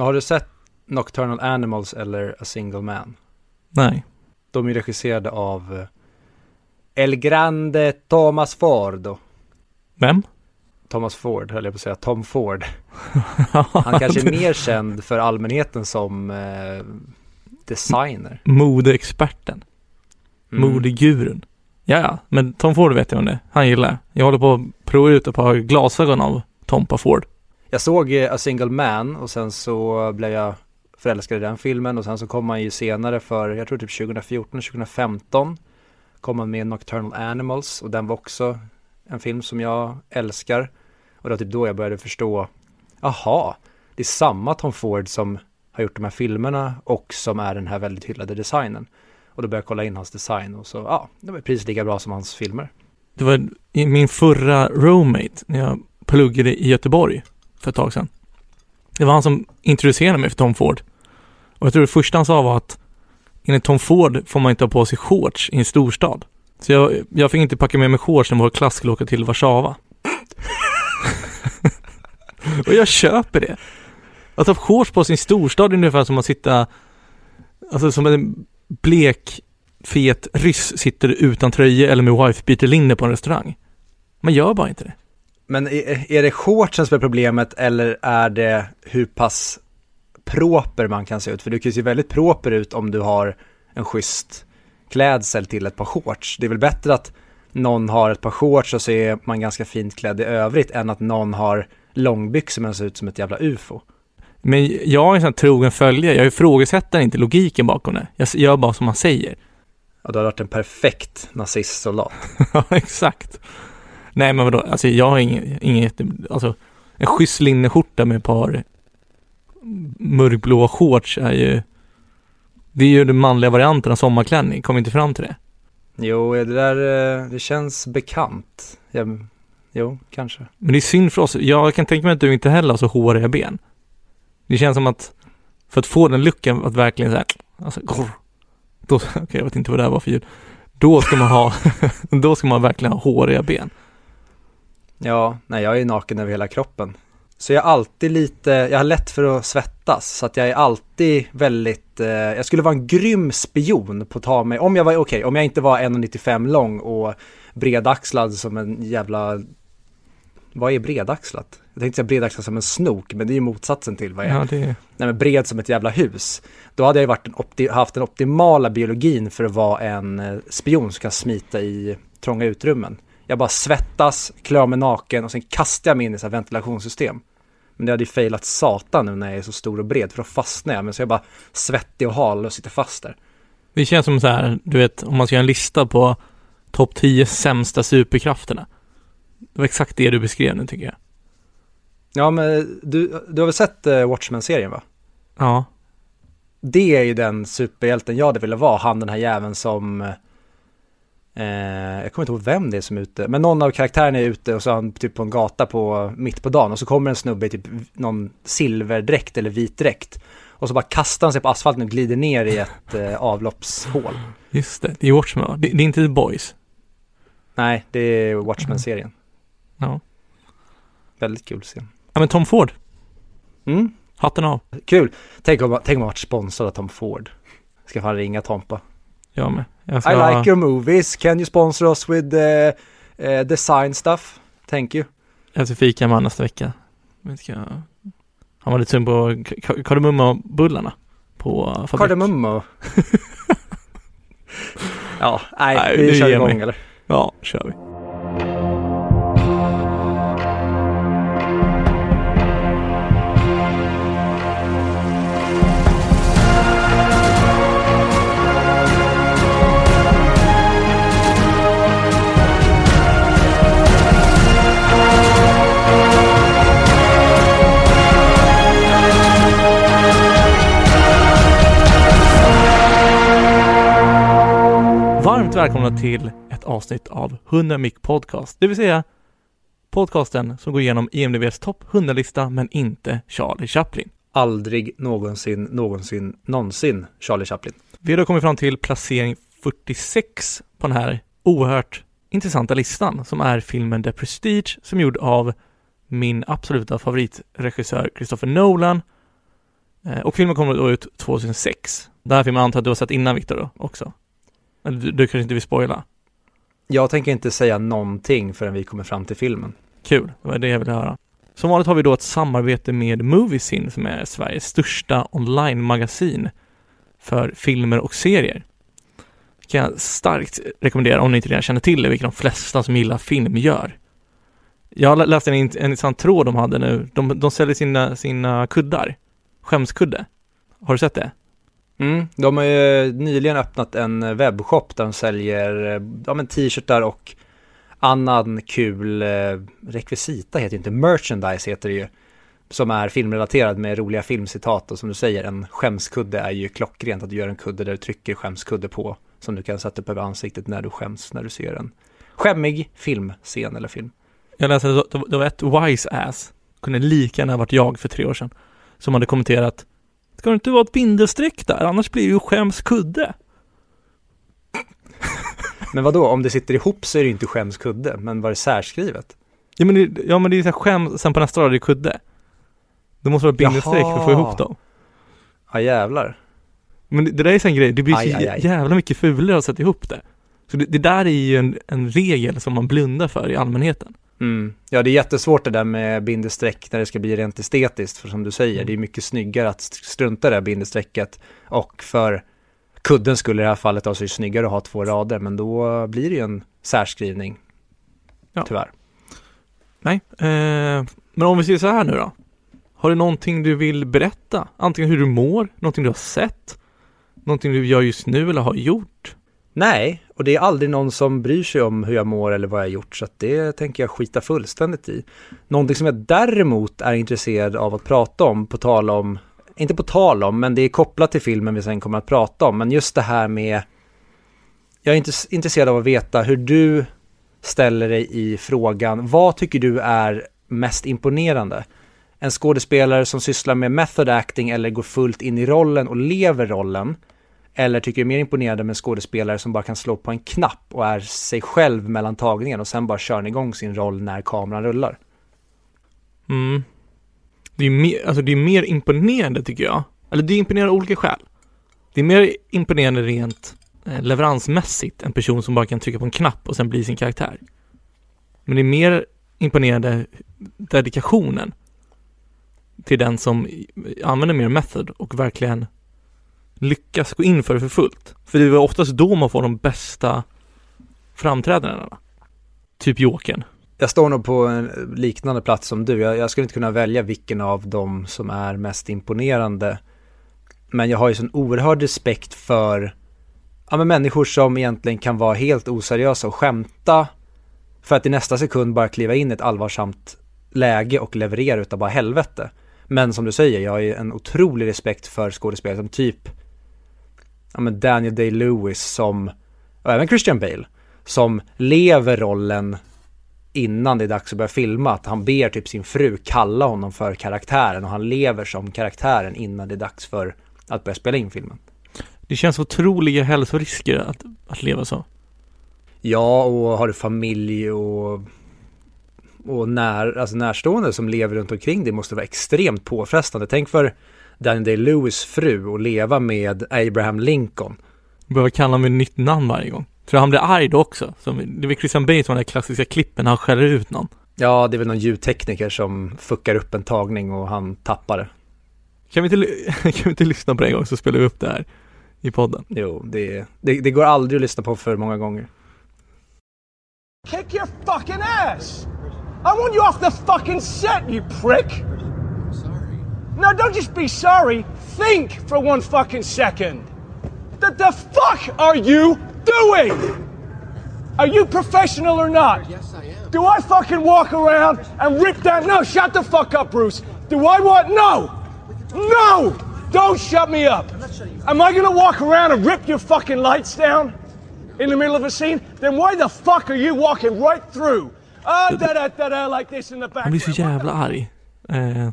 Men har du sett Nocturnal Animals eller A Single Man? Nej. De är regisserade av eh, El Grande Thomas Ford. Vem? Thomas Ford, höll jag på att säga, Tom Ford. Han kanske är mer känd för allmänheten som eh, designer. Modeexperten. Mm. Modegurun. Ja, ja, men Tom Ford vet jag om det. Han gillar jag. Jag håller på att prova ut ett par glasögon av Tompa Ford. Jag såg eh, A Single Man och sen så blev jag förälskad i den filmen och sen så kom han ju senare för, jag tror typ 2014, 2015 kom han med Nocturnal Animals och den var också en film som jag älskar. Och det var typ då jag började förstå, aha, det är samma Tom Ford som har gjort de här filmerna och som är den här väldigt hyllade designen. Och då började jag kolla in hans design och så, ja, det var precis lika bra som hans filmer. Det var i min förra roommate när jag pluggade i Göteborg för ett tag sedan. Det var han som introducerade mig för Tom Ford. Och jag tror det första han sa var att enligt Tom Ford får man inte ha på sig shorts i en storstad. Så jag, jag fick inte packa med mig shorts när vår klass skulle åka till Warszawa. och jag köper det. Att ha shorts på sin storstad är ungefär som att sitta, alltså som en blek, fet ryss sitter utan tröja eller med wife-beater-linne på en restaurang. Man gör bara inte det. Men är, är det shortsen som är problemet eller är det hur pass proper man kan se ut? För du kan ju se väldigt proper ut om du har en schysst klädsel till ett par shorts. Det är väl bättre att någon har ett par shorts och så är man ganska fint klädd i övrigt än att någon har långbyxor men ser ut som ett jävla ufo. Men jag är en sån här trogen följare. Jag ifrågasätter inte logiken bakom det. Jag gör bara som man säger. Ja, du har varit en perfekt nazistsoldat. Ja, exakt. Nej, men vadå? Alltså jag har ingen, ingen jätte... Alltså, en schysst linneskjorta med ett par mörkblåa shorts är ju... Det är ju den manliga varianten av sommarklänning. Kom inte fram till det. Jo, det där, eh, det känns bekant. Ja, jo, kanske. Men det är synd för oss. Jag kan tänka mig att du inte heller har så håriga ben. Det känns som att för att få den luckan att verkligen så här, alltså, grr, då, okay, jag vet inte vad det här var för ljud. Då ska man ha, då ska man verkligen ha håriga ben. Ja, nej jag är naken över hela kroppen. Så jag är alltid lite, jag har lätt för att svettas, så att jag är alltid väldigt, eh, jag skulle vara en grym spion på att ta mig, om jag var, okej, okay, om jag inte var 1,95 lång och bredaxlad som en jävla, vad är bredaxlat? Jag tänkte säga bredaxlad som en snok, men det är ju motsatsen till vad jag är. Ja, det är... Nej men bred som ett jävla hus. Då hade jag varit en opti- haft den optimala biologin för att vara en eh, spion som kan smita i trånga utrymmen. Jag bara svettas, klär mig naken och sen kastar jag mig in i så här ventilationssystem. Men det hade ju failat satan nu när jag är så stor och bred, för då fastnar jag. Men så är jag bara svettig och hal och sitter fast där. Det känns som så här, du vet, om man ska göra en lista på topp 10 sämsta superkrafterna. Det var exakt det du beskrev nu tycker jag. Ja, men du, du har väl sett uh, Watchmen-serien va? Ja. Det är ju den superhjälten jag hade velat vara, han den här jäveln som eh, jag kommer inte ihåg vem det är som är ute, men någon av karaktärerna är ute och så är han typ på en gata på mitt på dagen och så kommer en snubbe i typ någon silverdräkt eller vit dräkt och så bara kastar han sig på asfalten och glider ner i ett eh, avloppshål. Just det, det är Watchmen? Det, det är inte The Boys. Nej, det är Watchmen-serien. Ja. Väldigt kul scen. Ja men Tom Ford, Mm, hatten av. kul. Tänk om, tänk om man varit sponsrad av Tom Ford. Ska fan ringa Tompa. Jag med. Jag I ska... like your movies, can you sponsor us with uh, uh, design stuff? Thank you. Jag ska fika med nästa vecka. Ska... Han var lite sugen på ka- kardemummabullarna på fabrik. Kardemummo. ja, nej, vi kör igång eller? Ja, kör vi. Varmt välkomna till ett avsnitt av 100 Mic Podcast, det vill säga podcasten som går igenom IMDBs topp 100-lista men inte Charlie Chaplin. Aldrig någonsin, någonsin, någonsin Charlie Chaplin. Vi har då kommit fram till placering 46 på den här oerhört intressanta listan som är filmen The Prestige som är gjord av min absoluta favoritregissör Christopher Nolan Eh, och filmen kommer då ut 2006. Den här filmen antar jag att du har sett innan Viktor då också? Du, du kanske inte vill spoila? Jag tänker inte säga någonting förrän vi kommer fram till filmen. Kul, det var det jag ville höra. Som vanligt har vi då ett samarbete med Moviesin som är Sveriges största online-magasin för filmer och serier. Kan jag starkt rekommendera om ni inte redan känner till det, vilket de flesta som gillar film gör. Jag läste en, en intressant tråd de hade nu. De, de säljer sina, sina kuddar. Skämskudde. Har du sett det? Mm, de har ju nyligen öppnat en webbshop där de säljer eh, ja, men t-shirtar och annan kul eh, rekvisita heter inte, merchandise heter det ju. Som är filmrelaterad med roliga filmcitat och som du säger en skämskudde är ju klockrent att du gör en kudde där du trycker skämskudde på. Som du kan sätta upp över ansiktet när du skäms när du ser en skämmig filmscen eller film. Jag läste att det var ett wise ass, kunde lika gärna varit jag för tre år sedan, som hade kommenterat Ska det inte vara ett bindestreck där, annars blir det ju skämskudde. Men vad då? om det sitter ihop så är det ju inte skämskudde, men var det särskrivet? Ja men det, ja, men det är så skäm, sen på nästa rad är det kudde. Det måste vara bindestreck för att få ihop dem. Ja jävlar. Men det, det där är en grej, det blir Aj, så aj, aj. jävla mycket fulare att sätta ihop det. Så det, det där är ju en, en regel som man blundar för i allmänheten. Mm. Ja, det är jättesvårt det där med bindestreck när det ska bli rent estetiskt. För som du säger, Mm. det är mycket snyggare att strunta i det här bindestrecket. Och för kudden skulle i det här fallet då så är snyggare att ha två rader. Men då blir det ju en särskrivning. Ja. Tyvärr. Nej, eh, men om vi säger så här nu då. Har du någonting du vill berätta? Antingen hur du mår, någonting du har sett, någonting du gör just nu eller har gjort. Nej, och det är aldrig någon som bryr sig om hur jag mår eller vad jag har gjort. Så att det tänker jag skita fullständigt i. Någonting som jag däremot är intresserad av att prata om, på tal om, inte på tal om, men det är kopplat till filmen vi sen kommer att prata om. Men just det här med, jag är intresserad av att veta hur du ställer dig i frågan, vad tycker du är mest imponerande? En skådespelare som sysslar med method acting eller går fullt in i rollen och lever rollen? Eller tycker du är mer imponerande med en skådespelare som bara kan slå på en knapp och är sig själv mellan tagningen och sen bara kör igång sin roll när kameran rullar? Mm. Det är mer, alltså det är mer imponerande tycker jag. Eller det är imponerande av olika skäl. Det är mer imponerande rent eh, leveransmässigt, en person som bara kan trycka på en knapp och sen bli sin karaktär. Men det är mer imponerande dedikationen till den som använder mer method och verkligen lyckas gå in för det för fullt. För det är oftast då man får de bästa framträdandena. Typ Jokern. Jag står nog på en liknande plats som du. Jag, jag skulle inte kunna välja vilken av dem som är mest imponerande. Men jag har ju sån oerhörd respekt för ja, men människor som egentligen kan vara helt oseriösa och skämta för att i nästa sekund bara kliva in i ett allvarsamt läge och leverera utav bara helvete. Men som du säger, jag har ju en otrolig respekt för skådespelare som typ ja, men Daniel Day-Lewis som, och även Christian Bale, som lever rollen innan det är dags att börja filma. Att han ber typ sin fru kalla honom för karaktären och han lever som karaktären innan det är dags för att börja spela in filmen. Det känns otroliga hälsorisker att, att leva så. Ja, och har du familj och, och när, alltså närstående som lever runt omkring det måste vara extremt påfrestande. Tänk för Daniel Day-Lewis fru att leva med Abraham Lincoln. Behöver kalla honom med nytt namn varje gång. Tror jag han blir arg då också? Som, det är väl Christian Bale som den där klassiska klippen när han skäller ut någon. Ja, det är väl någon ljudtekniker som fuckar upp en tagning och han tappar det. Kan vi inte, kan vi inte lyssna på det en gång så spelar vi upp det här i podden? Jo, det, det, det går aldrig att lyssna på för många gånger. Kick your fucking ass! I want you off the fucking set, you prick! Sorry. Now, don't just be sorry. Think for one fucking second. What the fuck are you doing? Are you professional or not? Yes, I am. Do I fucking walk around and rip down? No, shut the fuck up, Bruce. Do I want? No! No! Don't shut me up. Am I gonna walk around and rip your fucking lights down in the middle of a scene? Then why the fuck are you walking right through? Ah, da da da da, like this in the Han blir background. så jävla arg. Li- l-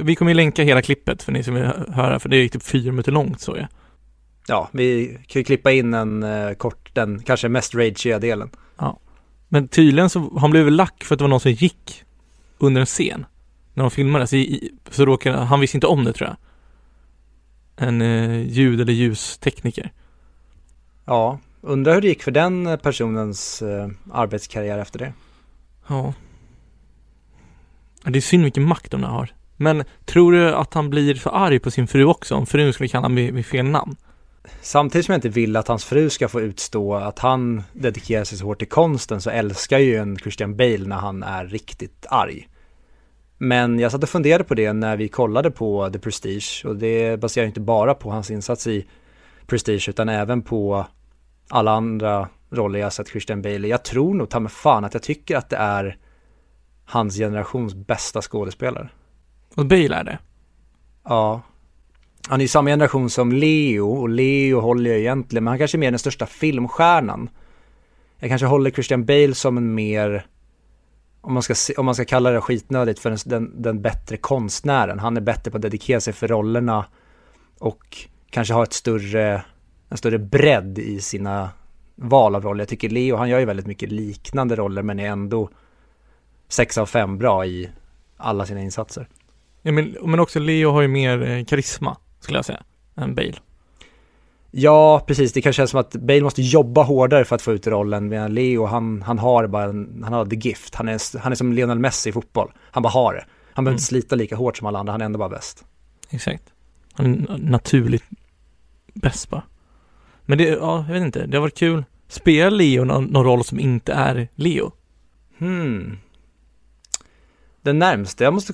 vi kommer ju länka hela klippet för ni som vill hö- höra, för det är typ fyra minuter långt så jag. Ja, vi kan ju klippa in en eh, kort, den kanske mest rageiga delen. Men tydligen så, han blev väl lack för att det var någon som gick under en scen. när de filmade, så, i, så råkade, han visste inte om det tror jag. En eh, ljud eller ljustekniker. Ja, undrar hur det gick för den personens eh, arbetskarriär efter det. Ja. Ja, Det är synd vilken makt de där har. Men tror du att han blir för arg på sin fru också om frun skulle kalla honom vid, fel namn? Samtidigt som jag inte vill att hans fru ska få utstå att han dedikerar sig så hårt till konsten så älskar ju en Christian Bale när han är riktigt arg. Men jag satt och funderade på det när vi kollade på The Prestige och det baserar inte bara på hans insats i Prestige utan även på alla andra roller jag sett Christian Bale i. Jag tror nog ta mig fan att jag tycker att det är hans generations bästa skådespelare. Och Bale är det. Ja. Han är ju samma generation som Leo och Leo håller jag egentligen, men han kanske är mer den största filmstjärnan. Jag kanske håller Christian Bale som en mer, om man ska, se, om man ska kalla det skitnödigt, för den, den, den bättre konstnären. Han är bättre på att dedikera sig för rollerna och kanske ha ett större, en större bredd i sina val av roller. Jag tycker Leo, han gör ju väldigt mycket liknande roller men är ändå sex av fem bra i alla sina insatser. Ja, men, men också Leo har ju mer eh, karisma, skulle jag säga, än Bale. Ja, precis. Det kan kännas som att Bale måste jobba hårdare för att få ut rollen. Medan Leo, han, han har bara en, han har the gift. Han är, han är som Lionel Messi i fotboll. Han bara har det. Han behöver Mm. inte slita lika hårt som alla andra, han är ändå bara bäst. Exakt. Han är naturligt bäst bara. Men det, ja, jag vet inte, det har varit kul. Spelar Leo någon, någon roll som inte är Leo? Hmm. Den närmsta, jag måste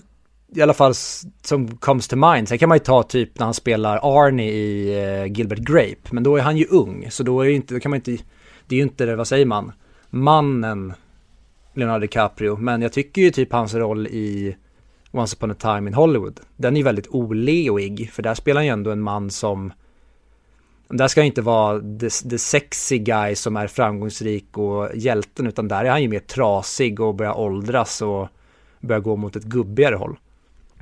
i alla fall som comes to mind, sen kan man ju ta typ när han spelar Arnie i eh, Gilbert Grape, men då är han ju ung, så då är ju inte, då kan man inte, det är ju inte, vad säger man, mannen Leonardo DiCaprio, men jag tycker ju typ hans roll i Once upon a time in Hollywood, den är ju väldigt oleoig, för där spelar han ju ändå en man som där ska han inte vara the, the sexy guy som är framgångsrik och hjälten, utan där är han ju mer trasig och börjar åldras och börjar gå mot ett gubbigare håll.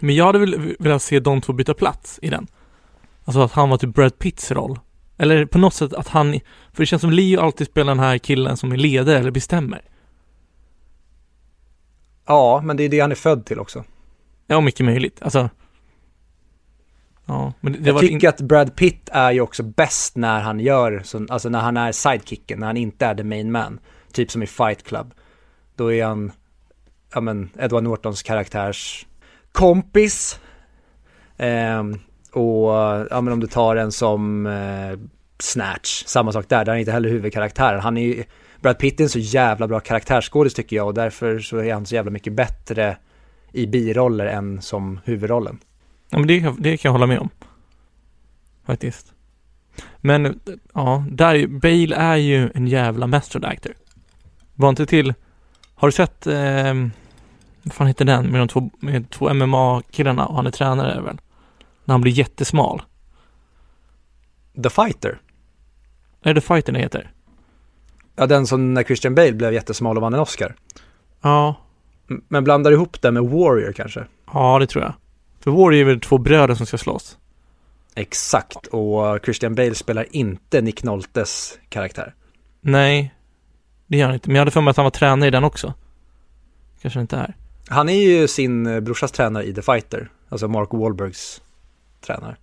Men jag hade väl velat se de två byta plats i den. Alltså att han var typ Brad Pitts roll. Eller på något sätt att han, för det känns som Leo alltid spelar den här killen som är ledare eller bestämmer. Ja, men det är det han är född till också. Ja, mycket möjligt. Alltså. Ja, men det, jag tycker att Brad Pitt är ju också bäst när han gör, så, alltså när han är sidekicken, när han inte är the main man. Typ som i Fight Club. Då är han, ja men, Edward Nortons karaktärs kompis. Eh, och, ja men om du tar en som eh, Snatch, samma sak där, där är han inte heller huvudkaraktären. Han är ju, Brad Pitt är en så jävla bra karaktärsskådis tycker jag och därför så är han så jävla mycket bättre i biroller än som huvudrollen. Ja, men det, kan- det kan jag hålla med om. Faktiskt. Men, ja, där, är- Bale är ju en jävla method actor. Var inte till, har du sett, eh, vad fan heter den, med de två, med två MMA-killarna och han är tränare väl? När han blir jättesmal. The Fighter. Är det fighten det heter? Ja, den som när Christian Bale blev jättesmal och vann en Oscar. Ja, Men blandar ihop det med Warrior kanske? ja det tror jag. För vår är väl två bröder som ska slåss. Exakt, och Christian Bale spelar inte Nick Noltes karaktär. Nej, det gör han inte. Men jag hade för mig att han var tränare i den också. Kanske inte är. Han är ju sin eh, brorsas tränare i The Fighter, alltså Mark Wahlbergs tränare.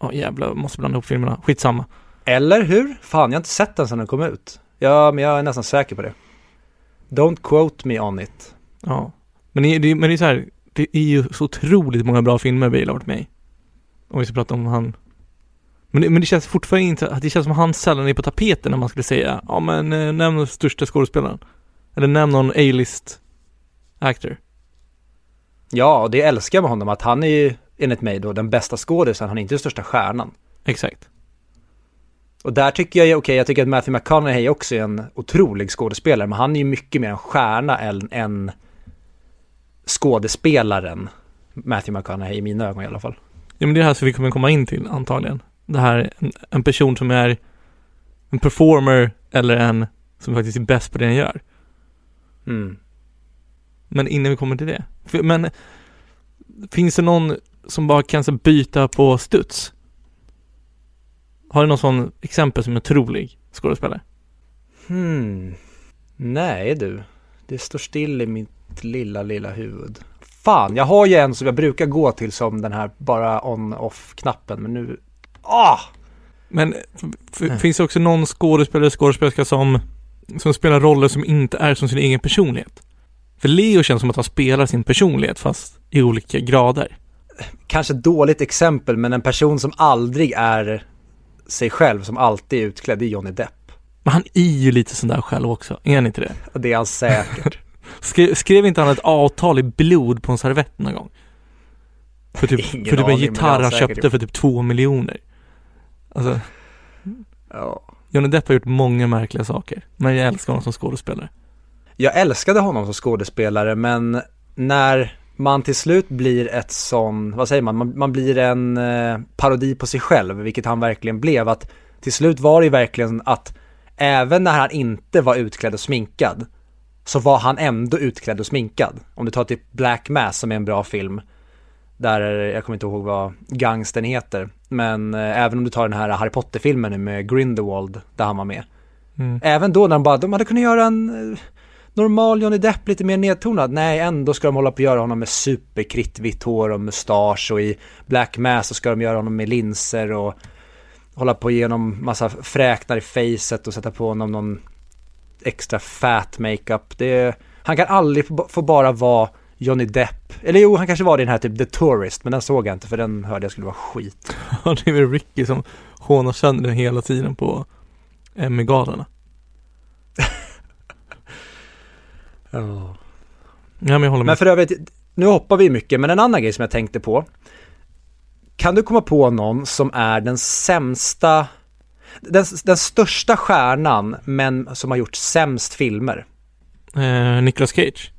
Ja jävlar, måste blanda ihop filmerna. Skitsamma. Eller hur? Fan, jag har inte sett den sedan den kom ut. Ja, men jag är nästan säker på det. Don't quote me on it. Ja. Men det, det, men det är så här, det är ju så otroligt många bra filmer Bale har varit med i. Om vi ska prata om han. Men det, men det känns fortfarande inte, att det känns som han sällan är på tapeten när man skulle säga, ja men eh, nämn den största skådespelaren. Eller nämn någon A-list actor. Ja, och det älskar jag med honom, att han är ju enligt mig då den bästa skådisen, han är inte den största stjärnan. Exakt. Och där tycker jag, okej, jag tycker att Matthew McConaughey också är en otrolig skådespelare, men han är ju mycket mer en stjärna än, än skådespelaren Matthew McConaughey i mina ögon i alla fall. Ja men det är det här som vi kommer komma in till antagligen. Det här, en, en person som är en performer eller en som faktiskt är bäst på det den gör. Mm. Men innan vi kommer till det. Men finns det någon som bara kan så, byta på studs? Har du någon sån exempel som är otrolig skådespelare? Hmm. Nej du, det står still i Mitt lilla, lilla huvud. Fan, jag har ju en som jag brukar gå till som den här bara on-off-knappen, men nu... Ah! Men f- finns det också någon skådespelare skådespelerska som, som spelar roller som inte är som sin egen personlighet? För Leo känns som att han spelar sin personlighet fast i olika grader. Kanske dåligt exempel, men en person som aldrig är sig själv, som alltid är utklädd, är Johnny Depp. Men han är ju lite sån där själv också, är han inte det? Det är han säkert. Skrev, skrev inte han ett avtal i blod på en servett någon gång? För typ, Ingen för typ en aning, gitarr han säkert köpte för typ två miljoner. Alltså, ja. Johnny Depp har gjort många märkliga saker. Men jag älskar honom som skådespelare. Jag älskade honom som skådespelare, men när man till slut blir ett sån, vad säger man, man, man blir en eh, parodi på sig själv, vilket han verkligen blev. Att till slut var det ju verkligen att även när han inte var utklädd och sminkad, så var han ändå utklädd och sminkad. Om du tar typ Black Mass som är en bra film, där, jag kommer inte ihåg vad gangsten heter, men eh, även om du tar den här Harry Potter-filmen nu med Grindelwald, där han var med. Mm. Även då när de bara, de hade kunnat göra en eh, normal Johnny Depp lite mer nedtonad. Nej, ändå ska de hålla på och göra honom med superkrittvitt hår och mustasch och i Black Mass så ska de göra honom med linser och hålla på igenom massa fräknar i facet och sätta på honom någon extra fat makeup. Det, han kan aldrig få bara vara Johnny Depp. Eller jo, han kanske var i den här typ The Tourist, men den såg jag inte för den hörde jag skulle vara skit. Ja, det är väl Ricky som hånar sönder den hela tiden på Emmy-galorna. Oh. Ja, men jag håller med. Men för övrigt, nu hoppar vi mycket, men en annan grej som jag tänkte på. Kan du komma på någon som är den sämsta, den, den största stjärnan, men som har gjort sämst filmer? Eh, Nicolas Cage.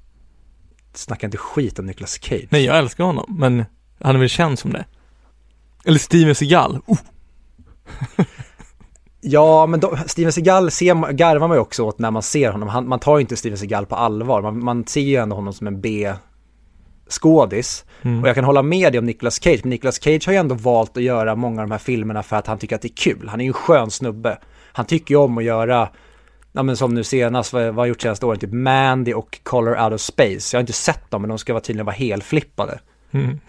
Snacka inte skit om Nicolas Cage. Nej, jag älskar honom, men han är väl känd som det. Eller Steven Seagal. Oh, Ja, men då, Steven Seagal ser, garvar man ju också åt när man ser honom. Han, man tar ju inte Steven Seagal på allvar. Man, man ser ju ändå honom som en B-skådis. mm. Och jag kan hålla med dig om Nicolas Cage, men Nicolas Cage har ju ändå valt att göra många av de här filmerna för att han tycker att det är kul. Han är ju en skön snubbe. Han tycker ju om att göra, ja men som nu senast, vad vad har jag gjort senaste åren, typ Mandy och Color Out of Space. Jag har inte sett dem, men de ska vara tydligen vara helflippade. Mm.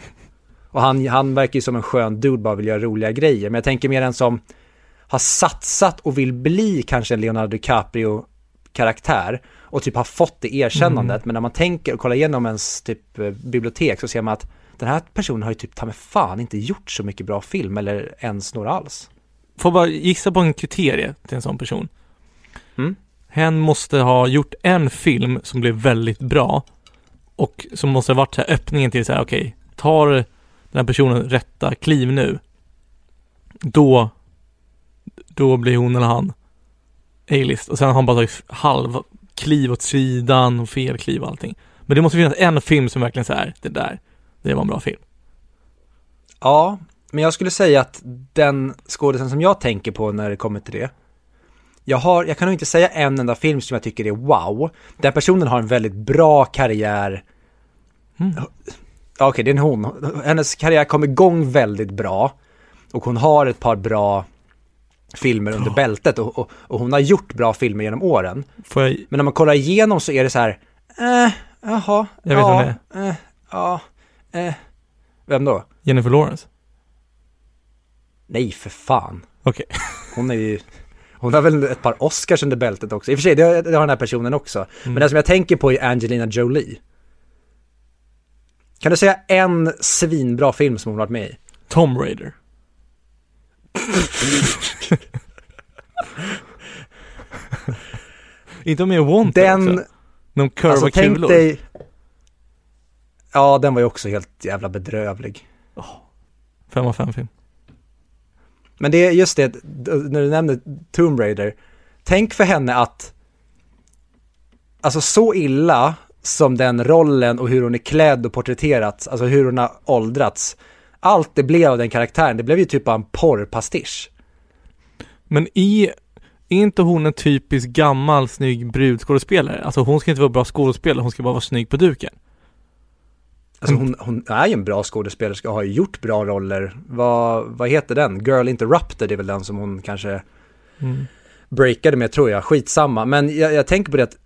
Och han, han verkar ju som en skön dude, bara vill göra roliga grejer. Men jag tänker mer en som har satsat och vill bli kanske en Leonardo DiCaprio-karaktär och typ har fått det erkännandet. Men när man tänker och kollar igenom ens typ eh, bibliotek så ser man att den här personen har ju typ ta med fan inte gjort så mycket bra film eller ens några alls. Får bara gissa på en kriterie till en sån person. Mm. Hen måste ha gjort en film som blev väldigt bra och som måste ha varit så här öppningen till så här, okej, tar den här personen rätta kliv nu, då, då blir hon eller han A-list och sen har han bara tagit halv kliv åt sidan och fel kliv och allting. Men det måste finnas en film som verkligen så här, det där, det var en bra film. Ja, men jag skulle säga att den skådisen som jag tänker på när det kommer till det, jag, har, jag kan nog inte säga en enda film som jag tycker är wow. Den personen har en väldigt bra karriär. Mm. Okej, det är en hon. Hennes karriär kom igång väldigt bra. Och hon har ett par bra filmer under Ja. bältet och, och, och hon har gjort bra filmer genom åren. Jag, Men när man kollar igenom så är det så här, eh, jaha, Jag vet ja, vem det eh, ja, eh. Vem då? Jennifer Lawrence? Nej, för fan. Okej. Hon är ju, hon har väl ett par Oscars under bältet också. I och för sig, det har, det har den här personen också. Men den som jag tänker på är Angelina Jolie. Kan du säga en svinbra film som hon varit med i? Tom Raider. Inte med Wanted Den, också? De kurva alltså tänk kulor. dig... Ja, den var ju också helt jävla bedrövlig. Fem av fem film. Men det är just det, när du nämner Tomb Raider. Tänk för henne att, alltså så illa som den rollen och hur hon är klädd och porträtterats, alltså hur hon har åldrats. Allt det blev av den karaktären, det blev ju typ bara en porrpastisch. Men i, är inte hon en typisk gammal snygg brudskådespelare? Alltså hon ska inte vara bra skådespelare, hon ska bara vara snygg på duken. Alltså hon, hon är ju en bra skådespelerska och har ju gjort bra roller. Vad, vad heter den? Girl Interrupted är väl den som hon kanske Mm. breakade med tror jag, skitsamma. Men jag, jag tänker på det att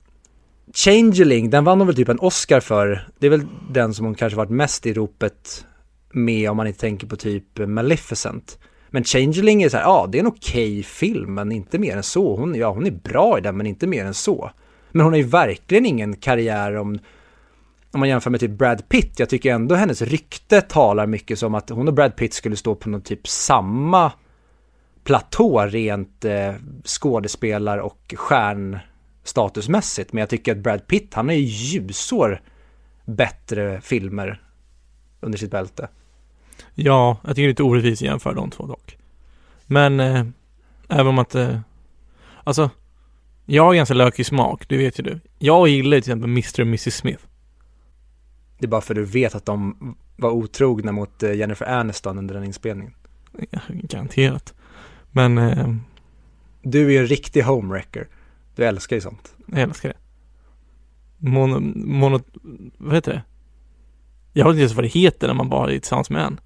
Changeling, den vann hon väl typ en Oscar för. Det är väl den som hon kanske varit mest i ropet med om man inte tänker på typ Maleficent. Men Changeling är så här, ja det är en okej okay film men inte mer än så. Hon, ja, hon är bra i den men inte mer än så. Men hon har ju verkligen ingen karriär om, om man jämför med typ Brad Pitt. Jag tycker ändå hennes rykte talar mycket som att hon och Brad Pitt skulle stå på någon typ samma platå rent eh, skådespelar och stjärnstatusmässigt. Men jag tycker att Brad Pitt, han är ju ljusår bättre filmer under sitt bälte. Ja, jag tycker det är lite orättvist att jämföra de två dock. Men eh, även om att, eh, alltså, jag har ganska lökig smak, det vet ju du. Jag gillar till exempel Mr och Mrs Smith. Det är bara för att du vet att de var otrogna mot eh, Jennifer Aniston under den inspelningen. Ja, garanterat. Men... Eh, du är ju en riktig homewrecker. Du älskar ju sånt. Jag älskar det. Mono, mono, vad heter det? Jag vet inte ens vad det heter när man bara är tillsammans med en.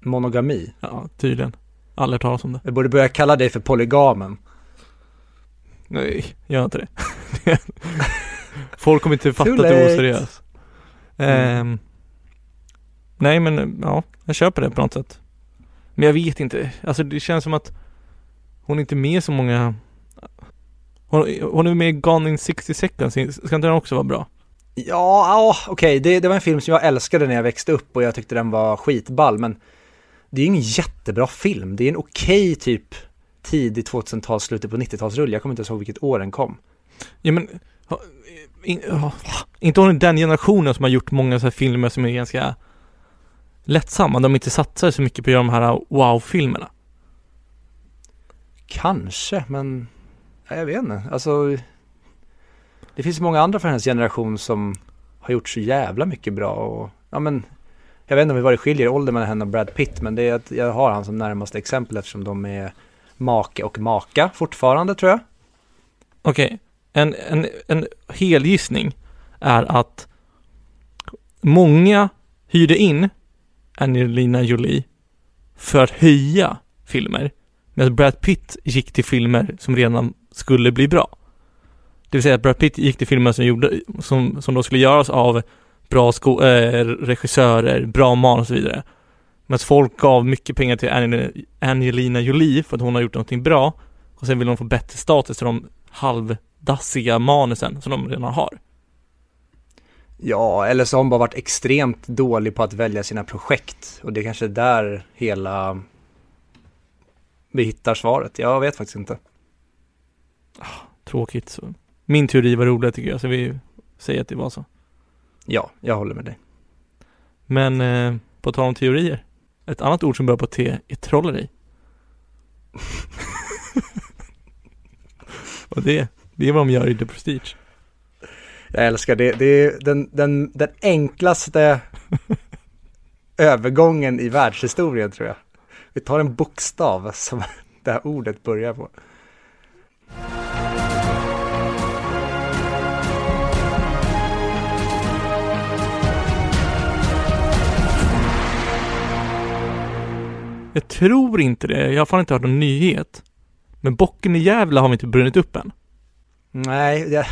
Monogami? Ja, tydligen. Aldrig hört talas om det. Jag borde börja kalla dig för polygamen. Nej, gör inte det. Folk kommer inte fatta att du är oseriös. Mm. Eh, nej men ja, jag köper det på något sätt. Men jag vet inte, alltså det känns som att hon är inte med så många Hon, hon är med i Gone in 60 seconds, ska inte den också vara bra? Ja, ja okej, okay. det, det var en film som jag älskade när jag växte upp och jag tyckte den var skitball men det är ju ingen jättebra film, det är en okej okay, typ tidig 2000-tals, slutet på 90-talsrulle, jag kommer inte ihåg vilket år den kom. Ja men, in, inte hon den generationen som har gjort många så filmer som är ganska lättsamma, de inte satsar så mycket på att göra de här wow-filmerna. Kanske, men jag vet inte. Alltså, det finns många andra för hennes generation som har gjort så jävla mycket bra och ja men jag vet inte om vad det skiljer i ålder mellan henne och Brad Pitt men det är att jag har han som närmaste exempel eftersom de är make och maka fortfarande tror jag. Okej, okay en, en, en helgissning är att många hyrde in Angelina Jolie för att höja filmer. Medan Brad Pitt gick till filmer som redan skulle bli bra. Det vill säga att Brad Pitt gick till filmer som, gjorde, som, som då skulle göras av bra sko äh, regissörer, bra manus och så vidare. Men att folk gav mycket pengar till Angelina Jolie för att hon har gjort någonting bra och sen vill de få bättre status till de halv halvdassiga manusen som de redan har. Ja, eller så har hon bara varit extremt dålig på att välja sina projekt och det är kanske där hela vi hittar svaret. Jag vet faktiskt inte. Ah, tråkigt. Så. Min teori var rolig tycker jag, så vi säger att det var så. Ja, jag håller med dig. Men eh, på tal om teorier. Ett annat ord som börjar på T är trolleri. Och det, det är vad de gör i The Prestige. Jag älskar det. Det är den, den, den enklaste övergången i världshistorien tror jag. Vi tar en bokstav som det här ordet börjar på. Jag tror inte det. Jag har fan inte hört någon nyhet. Men bocken i Gävle har vi inte brunnit upp än. Nej, jag,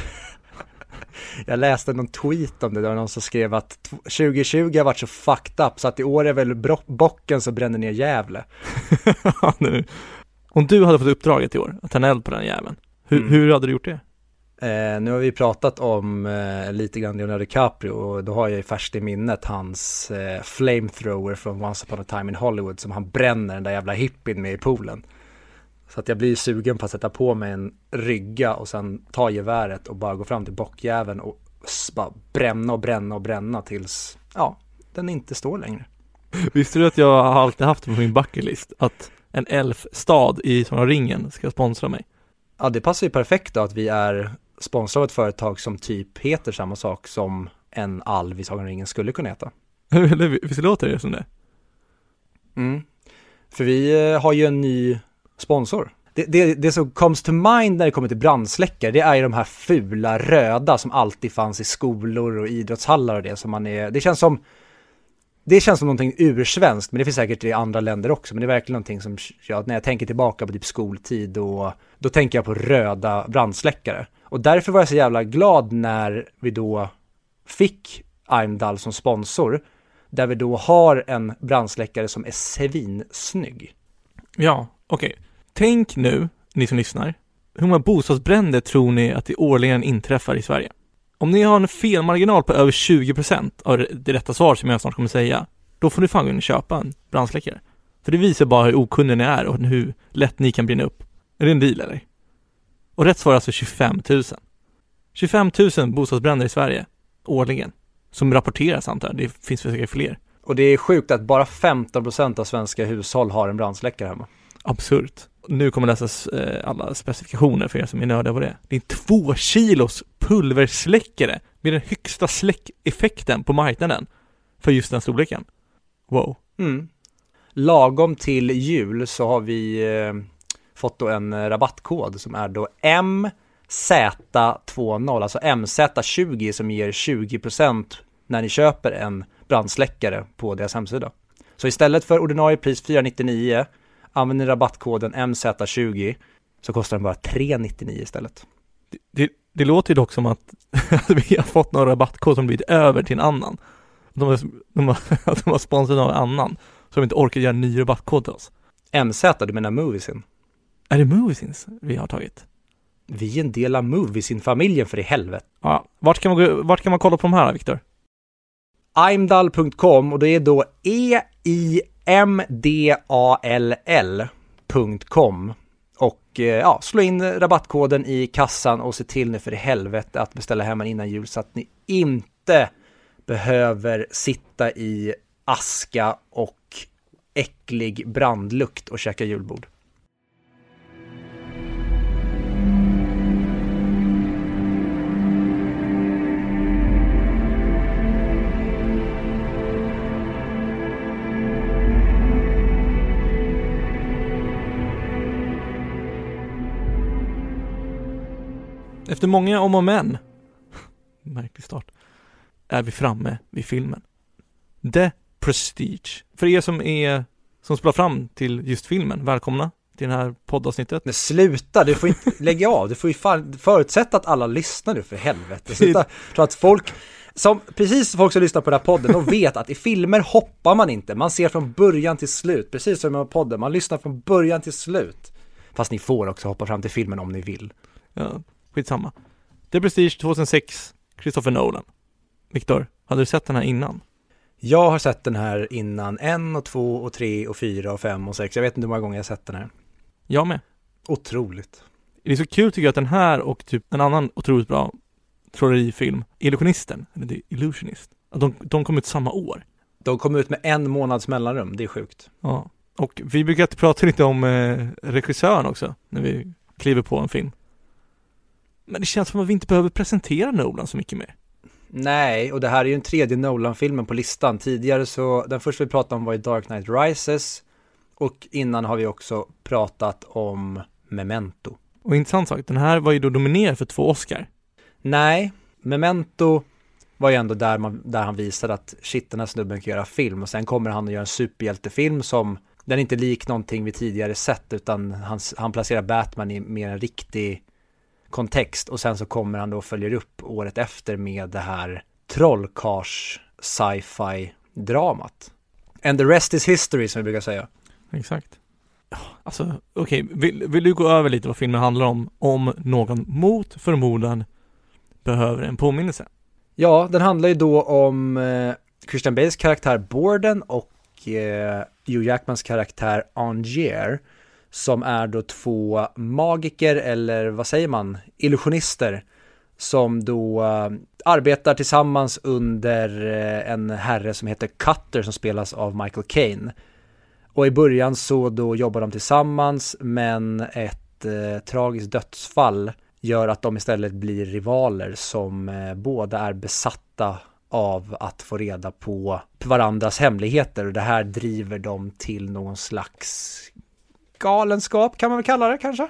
jag läste någon tweet om det, där någon som skrev att 2020 har varit så fucked up så att i år är väl bocken som bränner ner Gävle. Om du hade fått uppdraget i år att tända eld på den jäveln, hur, mm. hur hade du gjort det? Eh, nu har vi pratat om eh, lite grann Leonardo DiCaprio och då har jag ju färskt i minnet hans eh, flamethrower från Once upon a time in Hollywood som han bränner den där jävla hippien med i poolen. Så att jag blir sugen på att sätta på mig en rygga och sen ta geväret och bara gå fram till bockjäveln och bara bränna och bränna och bränna tills, ja, den inte står längre. Visste du att jag har alltid haft på min bucketlist att en elfstad i Sagan ringen ska sponsra mig? Ja, det passar ju perfekt då att vi är sponsrade av ett företag som typ heter samma sak som en alv i Sagan ringen skulle kunna heta. Visst låter det som det? Mm. För vi eh, har ju en ny sponsor. Det, det, det som comes to mind när det kommer till brandsläckare, det är ju de här fula röda som alltid fanns i skolor och idrottshallar och det som man är, det känns som det känns som någonting ursvenskt, men det finns säkert i andra länder också, men det är verkligen någonting som, ja, när jag tänker tillbaka på typ skoltid och då tänker jag på röda brandsläckare. Och därför var jag så jävla glad när vi då fick Heimdall som sponsor, där vi då har en brandsläckare som är svinsnygg. Ja, okej. Tänk nu, ni som lyssnar, hur många bostadsbränder tror ni att det årligen inträffar i Sverige? Om ni har en felmarginal på över 20% av det rätta svar som jag snart kommer säga, då får ni fan gå in och köpa en brandsläckare. För det visar bara hur okunniga ni är och hur lätt ni kan brinna upp. Är det en deal eller? Och rätt svar är alltså 25 000. 25 000 bostadsbränder i Sverige årligen. Som rapporteras antar jag, det finns säkert fler. Och det är sjukt att bara 15% av svenska hushåll har en brandsläckare hemma. Absurt. Nu kommer läsas eh, alla specifikationer för er som är nördiga på det. Det är två kilos pulversläckare med den högsta släckeffekten på marknaden för just den storleken. Wow. Mm. Lagom till jul så har vi eh, fått då en eh, rabattkod som är då MZ20, alltså MZ20 som ger 20% när ni köper en brandsläckare på deras hemsida. Så istället för ordinarie pris 499 använder ni rabattkoden MZ20 så kostar den bara 399 istället. Det, det, det låter ju dock som att vi har fått någon rabattkod som blivit över till en annan. De har, de har, de har sponsrat någon annan, så de inte orkar göra en ny rabattkod till oss. MZ, du menar Moviesin? Är det Moviesins vi har tagit? Vi är en del av Moviesin-familjen för i helvete. Ja, vart kan man, vart kan man kolla på de här Viktor? Imdal.com och det är då mdall.com och eh, ja, slå in rabattkoden i kassan och se till nu för i helvete att beställa hem innan jul så att ni inte behöver sitta i aska och äcklig brandlukt och käka julbord. Efter många om och men, märklig start, är vi framme vid filmen. The Prestige. För er som är, som spelar fram till just filmen, välkomna till det här poddavsnittet. Men sluta, du får inte lägga av, du får ju fan förutsätta att alla lyssnar nu för helvete. Sluta, så att folk, som, precis folk som lyssnar på den här podden, de vet att i filmer hoppar man inte, man ser från början till slut, precis som med podden, man lyssnar från början till slut. Fast ni får också hoppa fram till filmen om ni vill. Ja, skitsamma. The Prestige 2006, Christopher Nolan. Viktor, hade du sett den här innan? Jag har sett den här innan en och två och tre och fyra och fem och sex. Jag vet inte hur många gånger jag har sett den här. Jag med. Otroligt. Det är så kul tycker jag att den här och typ en annan otroligt bra trollerifilm, Illusionisten, eller The Illusionist, att de, de kom ut samma år. De kom ut med en månads mellanrum, det är sjukt. Ja. Och vi brukar prata lite om eh, regissören också, när vi kliver på en film. Men det känns som att vi inte behöver presentera Nolan så mycket mer. Nej, och det här är ju den tredje Nolan-filmen på listan. Tidigare så, den första vi pratade om var i Dark Knight Rises. Och innan har vi också pratat om Memento. Och intressant sak, den här var ju då nominerad för två Oscar. Nej, Memento var ju ändå där, man, där han visade att shit, den här snubben kan göra film. Och sen kommer han att göra en superhjältefilm som, den är inte lik någonting vi tidigare sett, utan han, han placerar Batman i mer en riktig kontext och sen så kommer han då och följer upp året efter med det här trollkars sci-fi dramat. And the rest is history som vi brukar säga. Exakt. Alltså, okej, okay. vill, vill, du gå över lite vad filmen handlar om, om någon mot förmodan behöver en påminnelse? Ja, den handlar ju då om eh, Christian Bales karaktär Borden och eh, Hugh Jackmans karaktär Angier som är då två magiker eller vad säger man, illusionister som då uh, arbetar tillsammans under uh, en herre som heter Cutter som spelas av Michael Caine. Och i början så då jobbar de tillsammans men ett uh, tragiskt dödsfall gör att de istället blir rivaler som båda är besatta av att få reda på varandras hemligheter och det här driver dem till någon slags galenskap kan man väl kalla det kanske.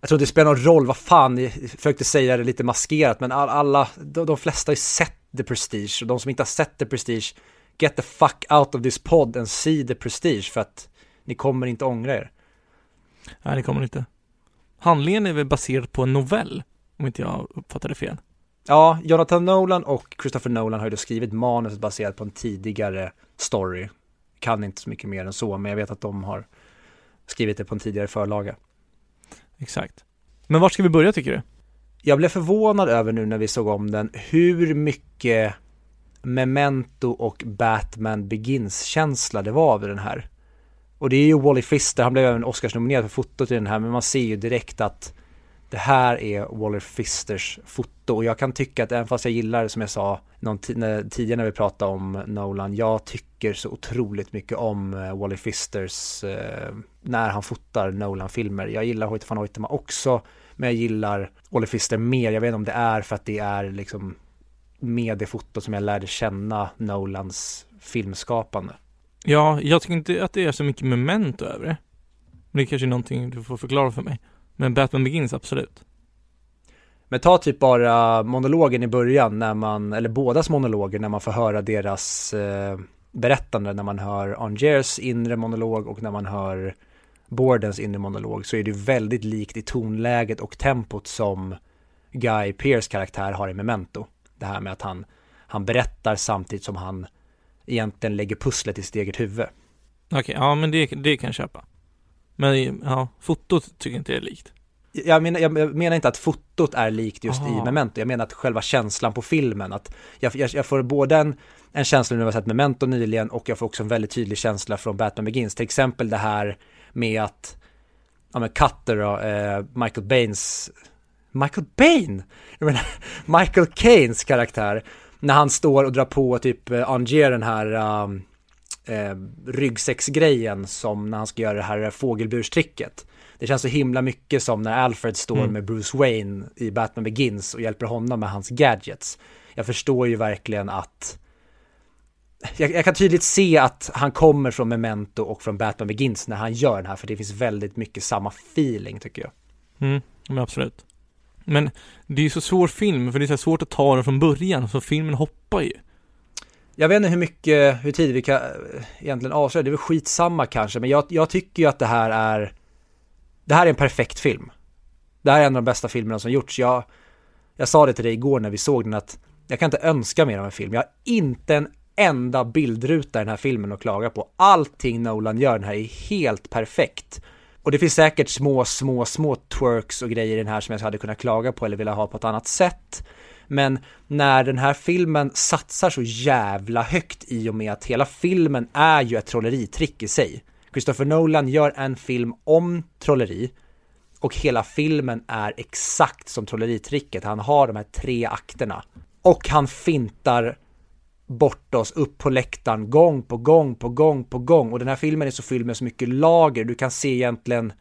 Jag tror inte det spelar någon roll vad fan, jag försökte säga det lite maskerat, men alla, de, de flesta har ju sett The Prestige och de som inte har sett The Prestige, get the fuck out of this pod and see The Prestige för att ni kommer inte ångra er. Nej, det kommer inte. Handlingen är väl baserad på en novell Om inte jag uppfattade fel. Ja, Jonathan Nolan och Christopher Nolan har ju då skrivit manuset baserat på en tidigare story. Kan inte så mycket mer än så, men jag vet att de har skrivit det på en tidigare förlaga. Exakt. Men var ska vi börja tycker du? Jag blev förvånad över nu när vi såg om den hur mycket Memento och Batman Begins-känsla det var över den här. Och det är ju Wally Fister, han blev även Oscars-nominerad för fotot i den här, men man ser ju direkt att det här är Waller Fisters foto och jag kan tycka att även fast jag gillar som jag sa någon när, tidigare när vi pratade om Nolan, jag tycker så otroligt mycket om uh, Fisters uh, när han fotar Nolan-filmer. Jag gillar Hoyte van Hoytema också, men jag gillar Waller Fister mer. Jag vet inte om det är för att det är liksom med det fotot som jag lärde känna Nolans filmskapande. Ja, jag tycker inte att det är så mycket memento över det. Men det är kanske är någonting du får förklara för mig. Men Batman Begins, absolut. Men ta typ bara monologen i början när man, eller bådas monologer när man får höra deras eh, berättande, när man hör Angers inre monolog och när man hör Bordens inre monolog så är det väldigt likt i tonläget och tempot som Guy Pearce karaktär har i Memento. Det här med att han, han berättar samtidigt som han egentligen lägger pusslet i sitt eget huvud. Okej, okay, ja men det, det kan jag köpa. Men ja, fotot tycker jag inte är likt. Jag menar, jag menar inte att fotot är likt just Aha. i Memento, jag menar att själva känslan på filmen, att jag, jag, jag får både en, en känsla när jag sett Memento nyligen och jag får också en väldigt tydlig känsla från Batman Begins, till exempel det här med att, ja men Cutter då, eh, Michael Baines, Michael Bain? Jag menar, Michael Caines karaktär, när han står och drar på typ eh, Anger den här um, eh, ryggsäcksgrejen som när han ska göra det här fågelburstricket. Det känns så himla mycket som när Alfred står mm. med Bruce Wayne i Batman Begins och hjälper honom med hans gadgets. Jag förstår ju verkligen att jag, jag, kan tydligt se att han kommer från Memento och från Batman Begins när han gör den här, för det finns väldigt mycket samma feeling tycker jag. Mm, men absolut. Men det är ju så svår film, för det är så svårt att ta den från början, så filmen hoppar ju. Jag vet inte hur mycket, hur tidigt vi kan eh, egentligen avslöja, det är väl skitsamma kanske, men jag, jag tycker ju att det här är, det här är en perfekt film. Det här är en av de bästa filmerna som gjorts. Jag, jag sa det till dig igår när vi såg den att jag kan inte önska mer av en film. Jag har inte en enda bildruta i den här filmen att klaga på. Allting Nolan gör den här är helt perfekt. Och det finns säkert små, små, små twerks och grejer i den här som jag hade kunnat klaga på eller vilja ha på ett annat sätt. Men när den här filmen satsar så jävla högt i och med att hela filmen är ju ett trolleritrick i sig. Christopher Nolan gör en film om trolleri och hela filmen är exakt som trolleritricket. Han har de här tre akterna och han fintar bort oss upp på läktaren gång på gång på gång på gång och den här filmen är så fylld med så mycket lager. Du kan se egentligen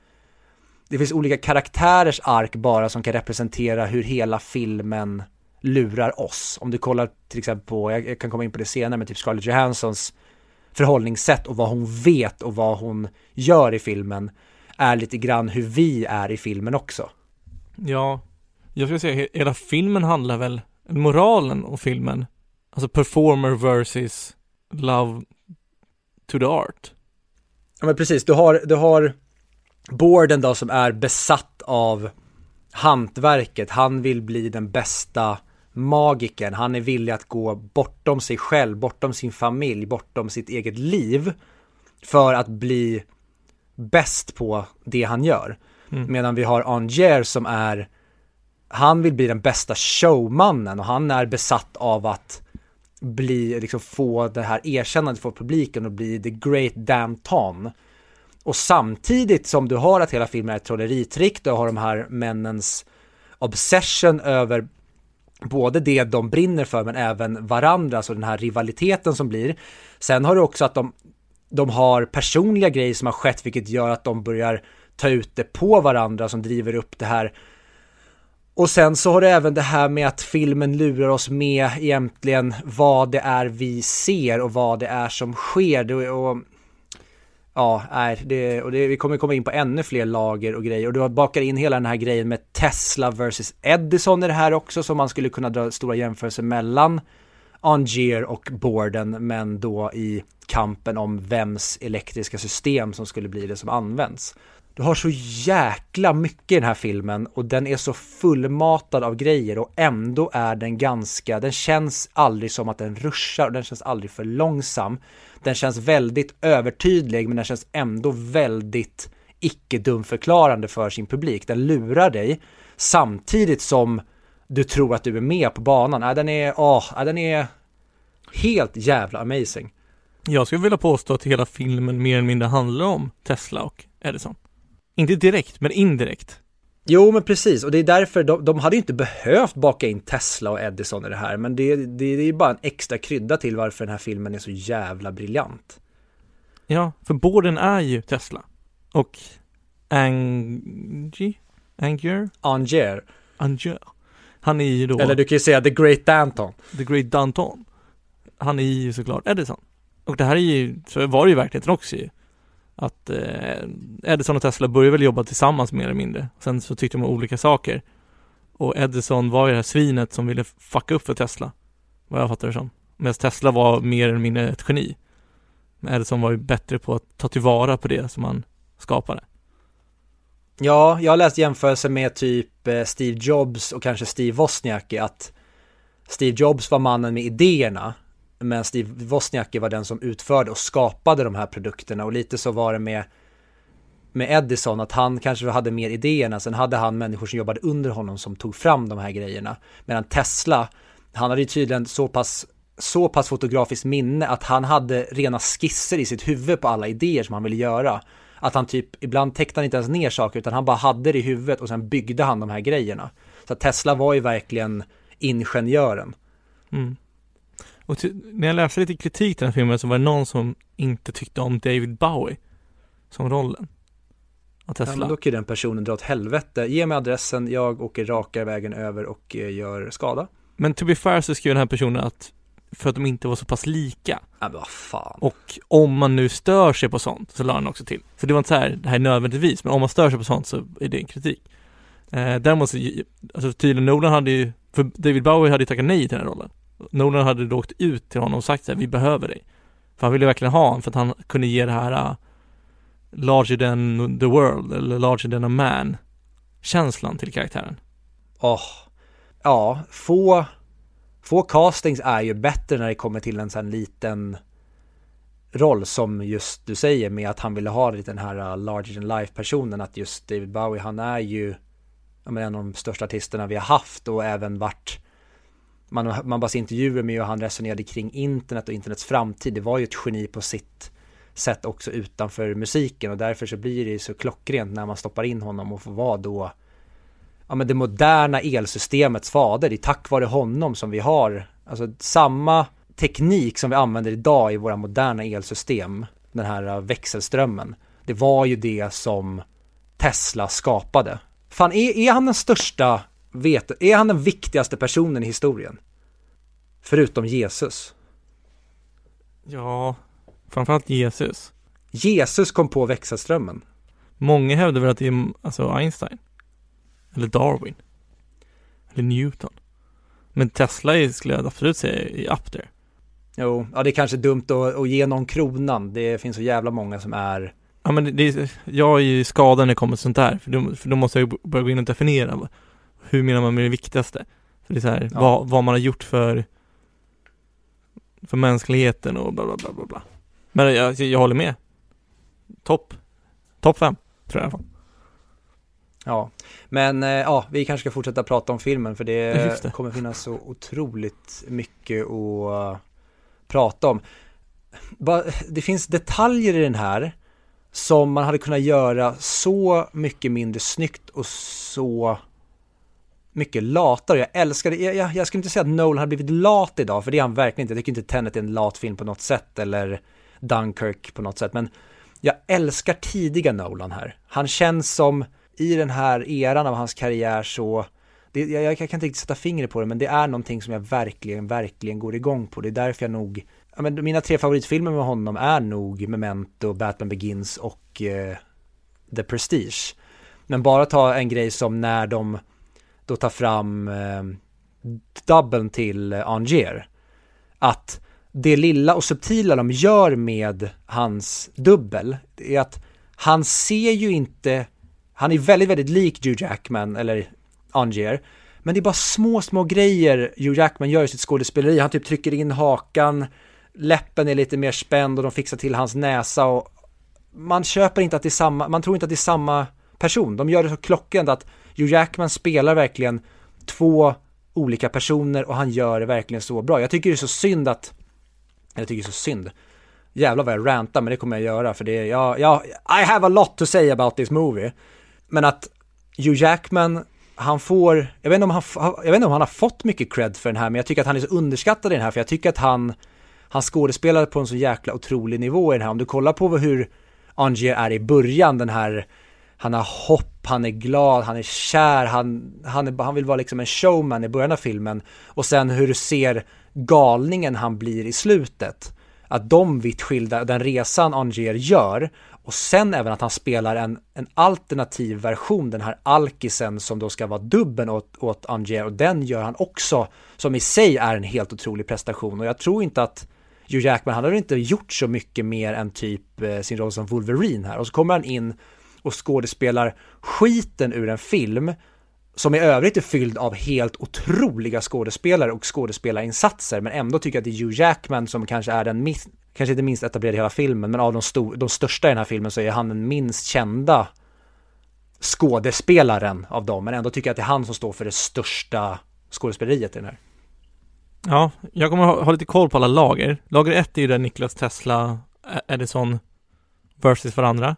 det finns olika karaktärers ark bara som kan representera hur hela filmen lurar oss. Om du kollar till exempel på, jag kan komma in på det senare, med typ Scarlett Johanssons förhållningssätt och vad hon vet och vad hon gör i filmen är lite grann hur vi är i filmen också. Ja, jag skulle säga hela filmen handlar väl, moralen av filmen, alltså performer versus love to the art. Ja men precis, du har, du har Borden då som är besatt av hantverket, han vill bli den bästa magiken. Han är villig att gå bortom sig själv, bortom sin familj, bortom sitt eget liv för att bli bäst på det han gör. Mm. Medan vi har Anger som är, han vill bli den bästa showmannen och han är besatt av att bli, liksom få det här erkännandet för publiken och bli the great damn Tom. Och samtidigt som du har att hela filmen är ett trolleritrick, du har de här männens obsession över både det de brinner för men även varandra, alltså den här rivaliteten som blir. Sen har du också att de, de har personliga grejer som har skett vilket gör att de börjar ta ut det på varandra som driver upp det här. Och sen så har du även det här med att filmen lurar oss med egentligen vad det är vi ser och vad det är som sker. Och Ja, nej, det, och det, vi kommer komma in på ännu fler lager och grejer och du bakar in hela den här grejen med Tesla versus Edison i det här också som man skulle kunna dra stora jämförelser mellan Angier och Borden, men då i kampen om vems elektriska system som skulle bli det som används. Du har så jäkla mycket i den här filmen och den är så fullmatad av grejer och ändå är den ganska, den känns aldrig som att den ruschar och den känns aldrig för långsam. Den känns väldigt övertydlig men den känns ändå väldigt icke dumförklarande för sin publik. Den lurar dig samtidigt som du tror att du är med på banan. Äh, den är, åh, äh, den är helt jävla amazing. Jag skulle vilja påstå att hela filmen mer eller mindre handlar om Tesla och Edison. Inte direkt, men indirekt. Jo, men precis. Och det är därför de, de hade ju inte behövt baka in Tesla och Edison i det här. Men det, det, det är ju bara en extra krydda till varför den här filmen är så jävla briljant. Ja, för båden är ju Tesla. Och Angie? Angier? Anger. Angier. Han är ju då Eller du kan ju säga The Great Danton. The Great Danton. Han är ju såklart Edison. Och det här är ju, så var det ju verkligheten också ju. Att eh, Edison och Tesla började väl jobba tillsammans mer eller mindre. Sen så tyckte de olika saker. Och Edison var ju det här svinet som ville fucka upp för Tesla. Vad jag fattar det som. Medan Tesla var mer eller mindre ett geni. Men Edison var ju bättre på att ta tillvara på det som han skapade. Ja, jag har läst jämförelser med typ eh, Steve Jobs och kanske Steve Wozniacki att Steve Jobs var mannen med idéerna men Steve Wozniacki var den som utförde och skapade de här produkterna och lite så var det med med Edison att han kanske hade mer idéerna, sen hade han människor som jobbade under honom som tog fram de här grejerna. Medan Tesla, han hade ju tydligen så pass, så pass fotografiskt minne att han hade rena skisser i sitt huvud på alla idéer som han ville göra. Att han typ, ibland tecknade han inte ens ner saker utan han bara hade det i huvudet och sen byggde han de här grejerna. Så att Tesla var ju verkligen ingenjören. Mm. Och när jag läste lite kritik till den här filmen så var det någon som inte tyckte om David Bowie som rollen. Av Tesla. Ja, men då kan ju den personen dra åt helvete. Ge mig adressen, jag åker raka vägen över och eh, gör skada. Men to be fair så skrev den här personen att för att de inte var så pass lika. Ja, men vad fan. Och om man nu stör sig på sånt så la han också till. Så det var inte så här, det här är nödvändigtvis, men om man stör sig på sånt så är det en kritik. Eh, däremot så, alltså tydligen Nolan hade ju, för David Bowie hade ju tackat nej till den här rollen. Nolan hade då åkt ut till honom och sagt så här, vi behöver dig. För han ville verkligen ha honom för att han kunde ge det här uh, larger than the world eller larger than a man känslan till karaktären. Åh, oh. ja, få, få castings är ju bättre när det kommer till en sån liten roll som just du säger med att han ville ha den här uh, larger than life personen att just David Bowie han är ju en av de största artisterna vi har haft och även varit man, man bara ser intervjuer med hur han resonerade kring internet och internets framtid. Det var ju ett geni på sitt sätt också utanför musiken och därför så blir det ju så klockrent när man stoppar in honom och får vara då ja men det moderna elsystemets fader. Det är tack vare honom som vi har alltså samma teknik som vi använder idag i våra moderna elsystem, den här växelströmmen. Det var ju det som Tesla skapade. Fan, är, är han den största vet, är han den viktigaste personen i historien? Förutom Jesus. Ja, framförallt Jesus. Jesus kom på växelströmmen. Många hävdar väl att det är alltså Einstein. Eller Darwin. Eller Newton. Men Tesla är, skulle jag absolut säga är up there. Jo, ja det är kanske dumt att, att ge någon kronan. Det finns så jävla många som är Ja men det är, jag är ju skadad när det kommer sånt där. För då, för då måste jag börja gå in och definiera hur menar man med det viktigaste? För det är så här, ja. vad, vad man har gjort för för mänskligheten och bla bla bla bla bla. Men jag, jag håller med. Topp. Topp fem, tror jag i alla fall. Ja, men eh, ja, vi kanske ska fortsätta prata om filmen för det, det. kommer finnas så otroligt mycket att prata om. Det finns detaljer i den här som man hade kunnat göra så mycket mindre snyggt och så mycket latare. Jag älskar det. Jag, jag, jag, skulle inte säga att Nolan har blivit lat idag, för det är han verkligen inte. Jag tycker inte Tenet är en lat film på något sätt, eller Dunkirk på något sätt. Men jag älskar tidiga Nolan här. Han känns som, i den här eran av hans karriär så, det, jag, jag, kan inte riktigt sätta fingret på det, men det är någonting som jag verkligen, verkligen går igång på. Det är därför jag nog, ja, men mina tre favoritfilmer med honom är nog Memento, Batman Begins och eh, The Prestige. Men bara ta en grej som när de då ta fram eh, dubben till eh, Anger. att det lilla och subtila de gör med hans dubbel är att han ser ju inte, han är väldigt, väldigt lik Hugh Jackman eller Angier, men det är bara små, små grejer Hugh Jackman gör i sitt skådespeleri. Han typ trycker in hakan, läppen är lite mer spänd och de fixar till hans näsa och man köper inte att det är samma, man tror inte att det är samma person. De gör det så klockrent att Hugh Jackman spelar verkligen två olika personer och han gör det verkligen så bra. Jag tycker det är så synd att, jag tycker det är så synd, jävlar vad jag rantar men det kommer jag göra för det är, jag, jag, I have a lot to say about this movie. Men att Hugh Jackman, han får, jag vet, inte om han, jag vet inte om han har fått mycket cred för den här men jag tycker att han är så underskattad i den här för jag tycker att han, han skådespelade på en så jäkla otrolig nivå i den här. Om du kollar på hur Angier är i början, den här han har hopp, han är glad, han är kär, han, han, är, han vill vara liksom en showman i början av filmen. Och sen hur du ser galningen han blir i slutet. Att de vitt skilda, den resan Angier gör. Och sen även att han spelar en, en alternativ version, den här alkisen som då ska vara dubben åt, åt Angier. Och den gör han också, som i sig är en helt otrolig prestation. Och jag tror inte att Hugh Jackman, han har inte gjort så mycket mer än typ eh, sin roll som Wolverine här. Och så kommer han in och skådespelar skiten ur en film som i övrigt är fylld av helt otroliga skådespelare och skådespelarinsatser men ändå tycker jag att det är Hugh Jackman som kanske är den minst, kanske inte minst etablerade i hela filmen men av de, stor, de största i den här filmen så är han den minst kända skådespelaren av dem men ändå tycker jag att det är han som står för det största skådespeleriet i den här. Ja, jag kommer ha, ha lite koll på alla lager. Lager ett är ju där Niklas Tesla, Edison versus varandra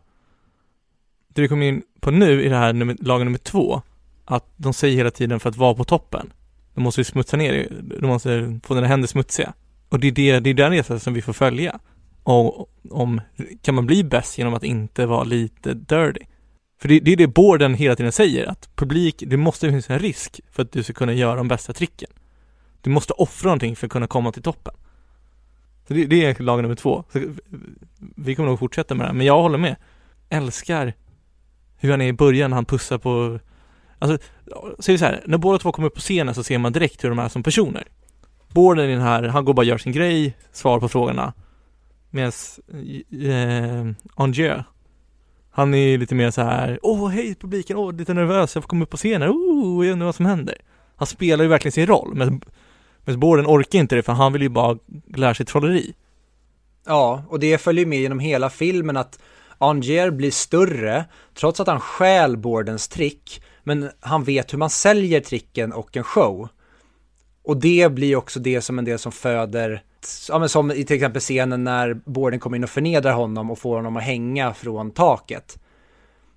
det vi kommer in på nu i det här nummer, lagen nummer två, att de säger hela tiden för att vara på toppen, de måste ju smutsa ner, de måste få dina händer smutsiga. Och det är, det, det är den resan som vi får följa. Och om, kan man bli bäst genom att inte vara lite dirty? För det, det är det borden hela tiden säger, att publik, det måste finnas en risk för att du ska kunna göra de bästa tricken. Du måste offra någonting för att kunna komma till toppen. Så det, det är lag nummer två. Så vi kommer nog fortsätta med det här, men jag håller med. Älskar hur han är i början när han pussar på Alltså, säg vi så här, när båda två kommer upp på scenen så ser man direkt hur de är som personer. Borden i den här, han går bara och gör sin grej, svarar på frågorna. Medan eh, Angier, han är lite mer så här, åh hej publiken, åh lite nervös, jag får komma upp på scenen, oh, jag undrar vad som händer. Han spelar ju verkligen sin roll, men, men Borden orkar inte det för han vill ju bara lära sig trolleri. Ja, och det följer med genom hela filmen att Angier blir större trots att han stjäl Bordens trick, men han vet hur man säljer tricken och en show. Och det blir också det som en del som föder, ja men som i till exempel scenen när Borden kommer in och förnedrar honom och får honom att hänga från taket.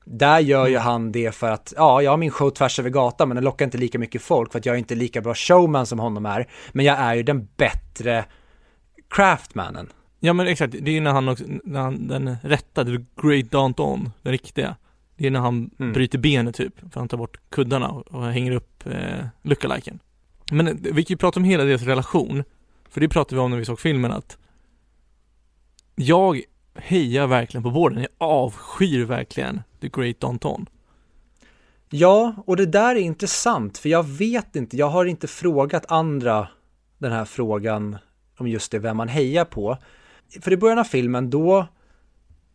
Där gör ju mm. han det för att, ja, jag har min show tvärs över gatan men den lockar inte lika mycket folk för att jag är inte lika bra showman som honom är. Men jag är ju den bättre craftmannen. Ja men exakt, det är ju när han också, när han, den rätta, the great Danton, den riktiga. Det är när han mm. bryter benet typ, för han tar bort kuddarna och, och hänger upp eh, lookaliken. Men eh, vi kan ju prata om hela deras relation, för det pratade vi om när vi såg filmen att jag hejar verkligen på båden, jag avskyr verkligen the great Danton. Ja, och det där är intressant, för jag vet inte, jag har inte frågat andra den här frågan om just det, vem man hejar på för i början av filmen då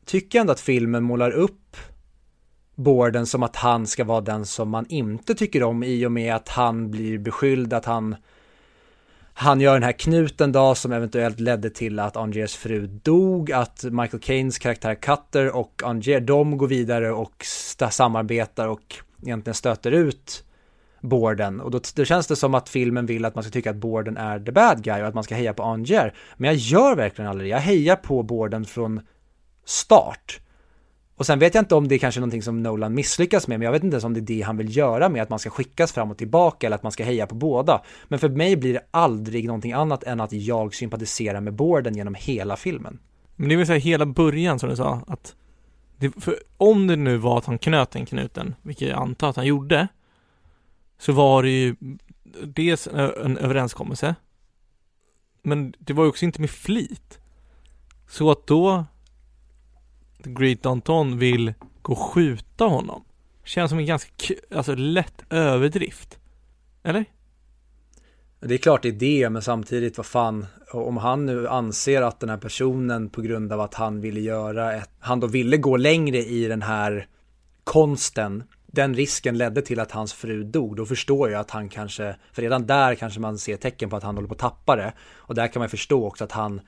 tycker jag ändå att filmen målar upp Borden som att han ska vara den som man inte tycker om i och med att han blir beskylld att han han gör den här knuten då som eventuellt ledde till att Angiers fru dog, att Michael Caines karaktär Cutter och Angier, de går vidare och samarbetar och egentligen stöter ut Borden och då, då känns det som att filmen vill att man ska tycka att Borden är the bad guy och att man ska heja på Anger. Men jag gör verkligen aldrig det. Jag hejar på Borden från start. Och sen vet jag inte om det är kanske någonting som Nolan misslyckas med, men jag vet inte ens om det är det han vill göra med att man ska skickas fram och tillbaka eller att man ska heja på båda. Men för mig blir det aldrig någonting annat än att jag sympatiserar med Borden genom hela filmen. Men det vill säga hela början som du sa, att det, om det nu var att han knöt den knuten, vilket jag antar att han gjorde, så var det ju dels en överenskommelse, men det var ju också inte med flit. Så att då The Great Anton vill gå och skjuta honom känns som en ganska alltså, lätt överdrift. Eller? Det är klart det är det, men samtidigt, vad fan, om han nu anser att den här personen på grund av att han ville göra ett, han då ville gå längre i den här konsten, den risken ledde till att hans fru dog, då förstår jag att han kanske, för redan där kanske man ser tecken på att han håller på att tappa det. Och där kan man förstå också att han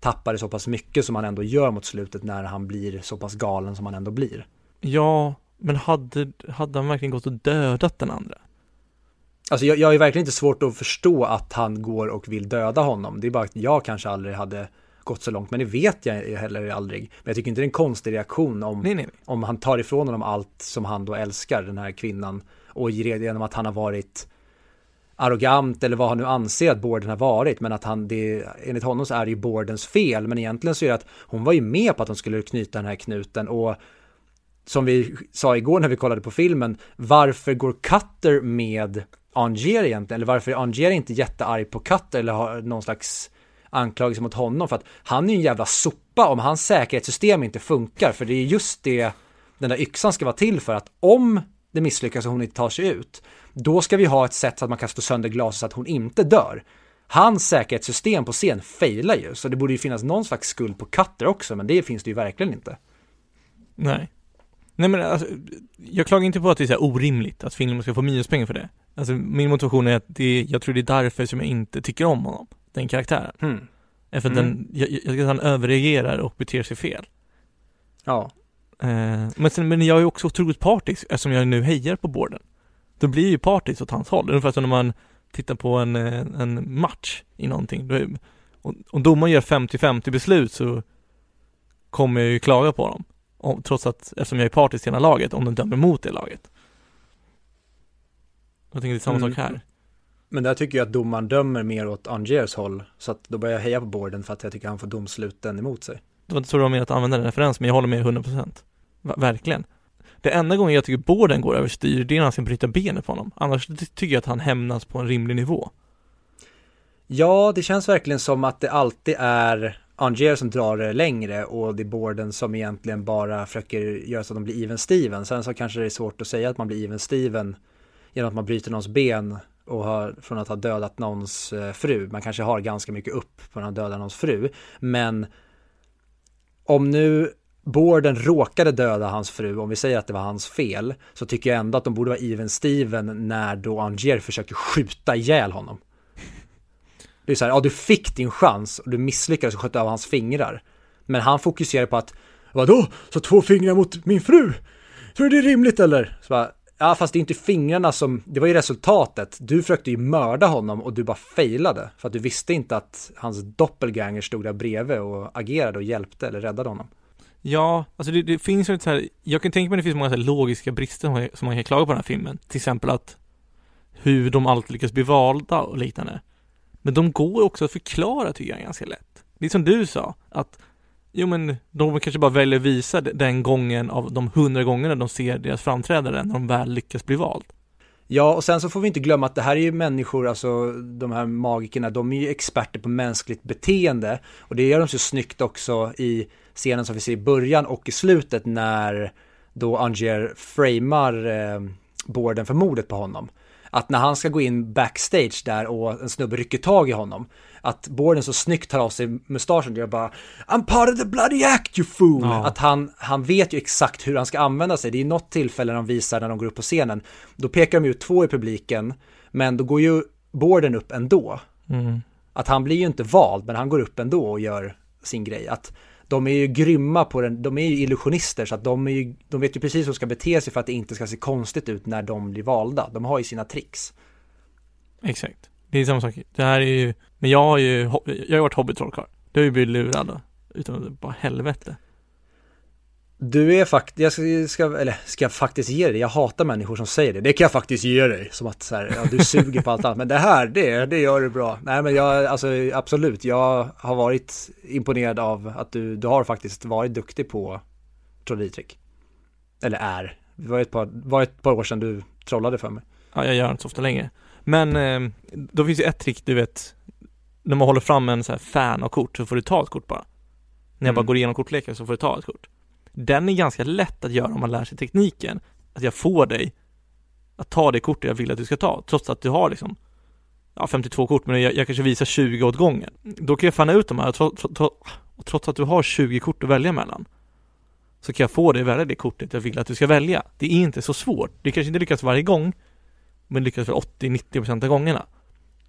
tappar det så pass mycket som han ändå gör mot slutet när han blir så pass galen som han ändå blir. Ja, men hade, hade han verkligen gått och dödat den andra? Alltså jag, jag är verkligen inte svårt att förstå att han går och vill döda honom. Det är bara att jag kanske aldrig hade gått så långt, men det vet jag heller aldrig. Men jag tycker inte det är en konstig reaktion om, Nej, nej, om han tar ifrån honom allt som han då älskar, den här kvinnan. Och genom att han har varit arrogant eller vad han nu anser att Borden har varit. Men att han, det, enligt honom så är det ju Bordens fel. Men egentligen så är det att hon var ju med på att de skulle knyta den här knuten. Och som vi sa igår när vi kollade på filmen, varför går Cutter med Angier egentligen? Eller varför är Angier inte jättearg på Cutter eller har någon slags anklagelse mot honom? För att han är ju en jävla sopa om hans säkerhetssystem inte funkar. För det är just det den där yxan ska vara till för att om det misslyckas och hon inte tar sig ut, då ska vi ha ett sätt så att man kan slå sönder glaset så att hon inte dör. Hans säkerhetssystem på scen failar ju, så det borde ju finnas någon slags skuld på Cutter också, men det finns det ju verkligen inte. Nej. Nej men alltså, jag klagar inte på att det är så här orimligt att filmen ska få minuspengar för det. Alltså min motivation är att det, jag tror det är därför som jag inte tycker om honom, den karaktären. Hmm. Är för Mm. den, jag, jag tycker att han överreagerar och beter sig fel. Ja, Eh, men, sen, men jag är också otroligt partisk eftersom jag nu hejar på borden. Då blir ju partisk åt hans håll, ungefär som när man tittar på en, eh, en match i någonting. Då och domaren gör 50-50 beslut så kommer jag ju klaga på dem. Om, trots att, eftersom jag är partisk i ena laget, om de dömer mot det laget. Jag tänker det är samma Mm. sak här. Men där tycker jag att domaren dömer mer åt Angiers håll, så att då börjar jag heja på Borden för att jag tycker han får domsluten emot sig. Det var inte så var med att använda den referens, men jag håller med 100%. Va- verkligen. Det enda gången jag tycker borden går överstyr, det är när han ska bryta benet på honom. Annars ty- tycker jag att han hämnas på en rimlig nivå. Ja, det känns verkligen som att det alltid är Angier som drar det längre och det är Borden som egentligen bara försöker göra så att de blir even Steven. Sen så kanske det är svårt att säga att man blir even Steven genom att man bryter någons ben och har, från att ha dödat någons eh, fru. Man kanske har ganska mycket upp från att döda någons fru. Men om nu Borden råkade döda hans fru, om vi säger att det var hans fel, så tycker jag ändå att de borde vara even Steven när då Angier försöker skjuta ihjäl honom. Det är så här, ja du fick din chans och du misslyckades och sköt av hans fingrar. Men han fokuserar på att, vadå? Så två fingrar mot min fru? Tror du det är rimligt eller? Så bara, ja fast det är inte fingrarna som, det var ju resultatet. Du försökte ju mörda honom och du bara failade. För att du visste inte att hans doppelganger stod där bredvid och agerade och hjälpte eller räddade honom. Ja, alltså det, det finns ju lite så här, jag kan tänka mig att det finns många så här logiska brister som man, som man kan klaga på den här filmen. Till exempel att hur de alltid lyckas bli valda och liknande. Men de går också att förklara tycker jag ganska lätt. Det är som du sa, att jo men de kanske bara väljer att visa den gången av de hundra gångerna de ser deras framträdande när de väl lyckas bli vald. Ja, och sen så får vi inte glömma att det här är ju människor, alltså de här magikerna, de är ju experter på mänskligt beteende. Och det gör de så snyggt också i scenen som vi ser i början och i slutet när då Angier framar eh, borden för mordet på honom. Att när han ska gå in backstage där och en snubbe rycker tag i honom, att borden så snyggt tar av sig mustaschen och gör bara I'm part of the bloody act you fool! Ja. Att han, han vet ju exakt hur han ska använda sig. Det är något tillfälle de visar när de går upp på scenen. Då pekar de ut två i publiken, men då går ju borden upp ändå. Mm. Att han blir ju inte vald, men han går upp ändå och gör sin grej. Att de är ju grymma på den, de är ju illusionister så att de, är ju, de vet ju precis hur de ska bete sig för att det inte ska se konstigt ut när de blir valda. De har ju sina tricks. Exakt. Det är samma sak. Det här är ju, men jag har ju, jag har ju varit hobbytrollkarl. Du har ju blivit lurad då. Utan bara helvete. Du är faktiskt, jag ska, ska, eller ska jag faktiskt ge dig, jag hatar människor som säger det. Det kan jag faktiskt ge dig. Som att så här, ja, du suger på allt annat. Men det här, det, det gör du bra. Nej men jag, alltså absolut, jag har varit imponerad av att du, du har faktiskt varit duktig på trolleritrick. Eller är. Det var ett par, var ett par år sedan du trollade för mig. Ja, jag gör inte så ofta längre. Men eh, då finns ju ett trick, du vet, när man håller fram en så här fan av kort så får du ta ett kort bara. När jag Mm. bara går igenom kortleken så får du ta ett kort. Den är ganska lätt att göra om man lär sig tekniken. Att jag får dig att ta det kortet jag vill att du ska ta, trots att du har liksom ja, 52 kort, men jag, jag kanske visar 20 åt gången. Då kan jag fanna ut de här, trots, trots, trots att du har 20 kort att välja mellan så kan jag få dig att välja det kortet jag vill att du ska välja. Det är inte så svårt. Det kanske inte lyckas varje gång, men lyckas för 80-90% av gångerna.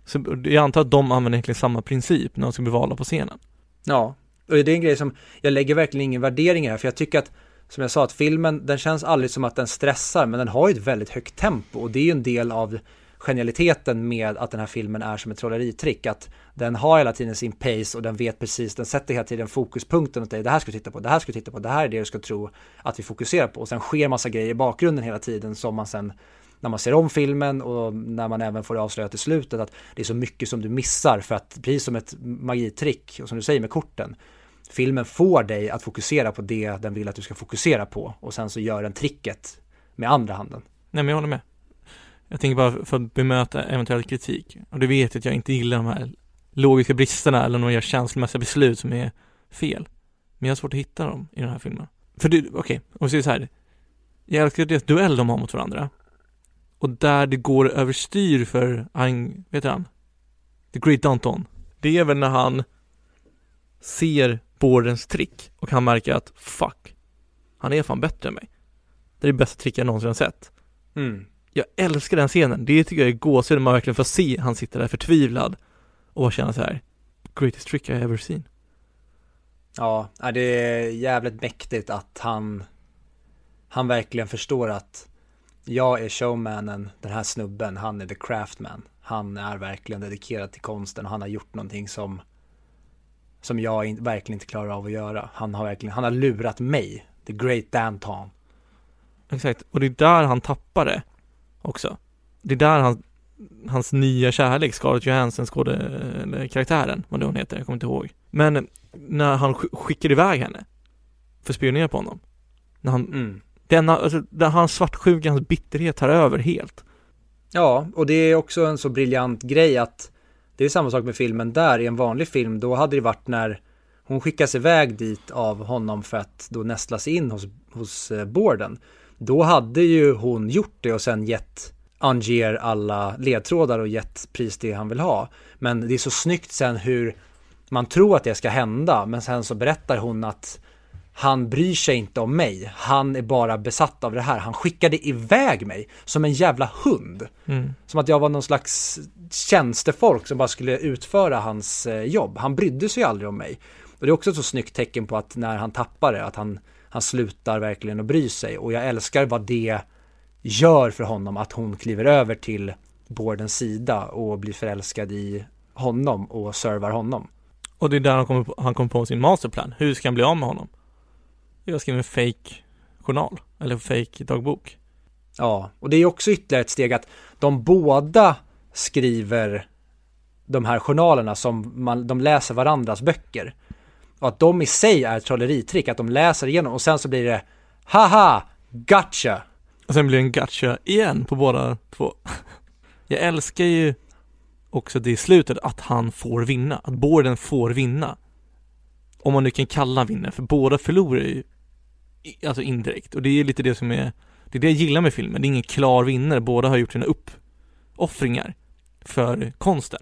Så jag antar att de använder egentligen samma princip när de ska bli valda på scenen. Ja, och det är en grej som, jag lägger verkligen ingen värdering i här, för jag tycker att, som jag sa, att filmen, den känns aldrig som att den stressar, men den har ju ett väldigt högt tempo och det är ju en del av genialiteten med att den här filmen är som ett trolleritrick. Att den har hela tiden sin pace och den vet precis, den sätter hela tiden fokuspunkten åt dig. Det här ska du titta på, det här ska du titta på, det här är det du ska tro att vi fokuserar på. Och sen sker massa grejer i bakgrunden hela tiden som man sen när man ser om filmen och när man även får det avslöjat i slutet att det är så mycket som du missar för att precis som ett magitrick och som du säger med korten filmen får dig att fokusera på det den vill att du ska fokusera på och sen så gör den tricket med andra handen. Nej men jag håller med. Jag tänker bara för att bemöta eventuell kritik. Och du vet att jag inte gillar de här logiska bristerna eller några känslomässiga beslut som är fel. Men jag har svårt att hitta dem i den här filmen. För du, okej, okay, om vi säger så här. Jag älskar deras duell de har mot varandra. Och där det går överstyr för, han, vet du han? The Great Danton. Det är väl när han ser Bordens trick och han märker att fuck, han är fan bättre än mig. Det är det bästa trick jag någonsin har sett. Mm jag älskar den scenen. Det tycker jag är gåshud när man verkligen får se han sitter där förtvivlad och känna så här greatest trick I ever seen. Ja, det är jävligt mäktigt att han han verkligen förstår att jag är showmanen, den här snubben, han är the craftman. Han är verkligen dedikerad till konsten och han har gjort någonting som som jag in, verkligen inte klarar av att göra. Han har verkligen, han har lurat mig, the great Danton. Exakt, och det är där han tappar det också. Det är där han, hans nya kärlek, Scarlett Johansson skåde, karaktären, vad det hon heter, jag kommer inte ihåg. Men när han skickar iväg henne för att spionera på honom. När han, mm. denna, alltså, där hans svartsjuka, hans bitterhet tar över helt. Ja, och det är också en så briljant grej att det är samma sak med filmen där. I en vanlig film, då hade det varit när hon skickas iväg dit av honom för att då nästla sig in hos, hos eh, Borden. Då hade ju hon gjort det och sen gett Angier alla ledtrådar och gett pris det han vill ha. Men det är så snyggt sen hur man tror att det ska hända, men sen så berättar hon att han bryr sig inte om mig, han är bara besatt av det här. Han skickade iväg mig som en jävla hund. Mm. Som att jag var någon slags tjänstefolk som bara skulle utföra hans eh, jobb. Han brydde sig aldrig om mig. Och det är också ett så snyggt tecken på att när han tappar det, att han han slutar verkligen att bry sig och jag älskar vad det gör för honom att hon kliver över till Bordens sida och blir förälskad i honom och servar honom. Och det är där han kommer på, han kommer på sin masterplan. Hur ska han bli av med honom? Jag skriver en fake journal eller fake dagbok. Ja, och det är också ytterligare ett steg att de båda skriver de här journalerna som man, de läser varandras böcker. Och att de i sig är ett trolleritrick, att de läser igenom och sen så blir det haha, gotcha. Och sen blir det en gotcha igen på båda två. Jag älskar ju också det i slutet att han får vinna, att Borden får vinna. Om man nu kan kalla han vinner, för båda förlorar ju alltså indirekt och det är lite det som är det är det jag gillar med filmen, det är ingen klar vinnare, båda har gjort sina uppoffringar för konsten.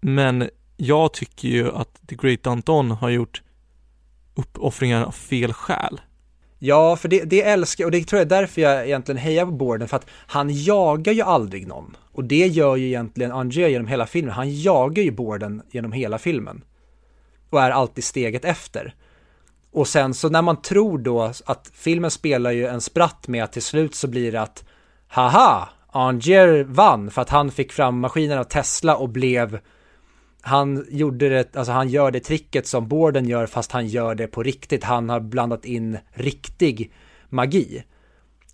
Men jag tycker ju att The Great Anton har gjort uppoffringar av fel skäl. Ja, för det, det älskar och det tror jag är därför jag egentligen hejar på Borden, för att han jagar ju aldrig någon. Och det gör ju egentligen Andrea genom hela filmen. Han jagar ju Borden genom hela filmen. Och är alltid steget efter. Och sen så när man tror då att filmen spelar ju en spratt med att till slut så blir det att haha, Anger vann för att han fick fram maskinen av Tesla och blev han gjorde det, alltså han gör det tricket som Borden gör fast han gör det på riktigt. Han har blandat in riktig magi.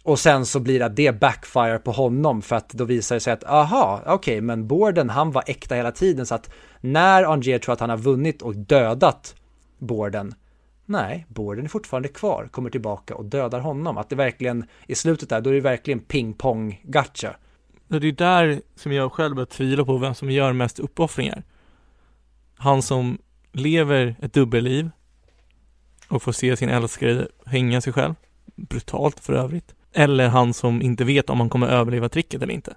Och sen så blir det att det backfire på honom för att då visar det sig att aha, okej, okay, men Borden han var äkta hela tiden så att när Angier tror att han har vunnit och dödat Borden, nej, Borden är fortfarande kvar, kommer tillbaka och dödar honom. Att det verkligen, i slutet där, då är det verkligen ping-pong gacha. Det är där som jag själv börjar tvivla på vem som gör mest uppoffringar han som lever ett dubbelliv och får se sin älskare hänga sig själv, brutalt för övrigt, eller han som inte vet om han kommer överleva tricket eller inte.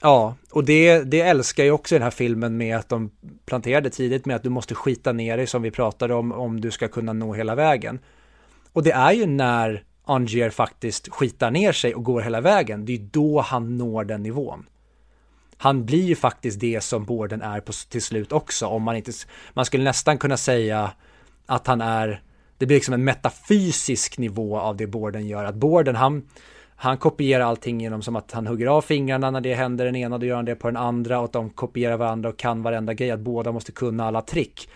Ja, och det, det älskar jag också i den här filmen med att de planterade tidigt med att du måste skita ner dig som vi pratade om, om du ska kunna nå hela vägen. Och det är ju när Angier faktiskt skitar ner sig och går hela vägen, det är då han når den nivån. Han blir ju faktiskt det som Borden är på, till slut också, om man inte, man skulle nästan kunna säga att han är, det blir liksom en metafysisk nivå av det Borden gör, att Borden han, han kopierar allting genom som att han hugger av fingrarna när det händer den ena, då gör han det på den andra och att de kopierar varandra och kan varenda grej, att båda måste kunna alla trick.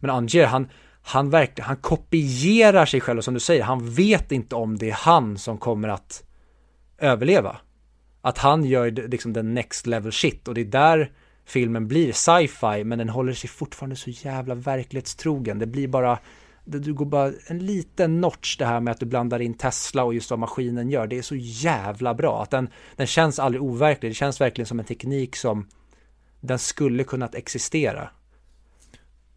Men Angier, han, han han kopierar sig själv och som du säger, han vet inte om det är han som kommer att överleva. Att han gör liksom den next level shit och det är där filmen blir sci-fi men den håller sig fortfarande så jävla verklighetstrogen. Det blir bara, du går bara en liten notch det här med att du blandar in Tesla och just vad maskinen gör. Det är så jävla bra att den, den känns aldrig overklig. Det känns verkligen som en teknik som den skulle kunnat existera.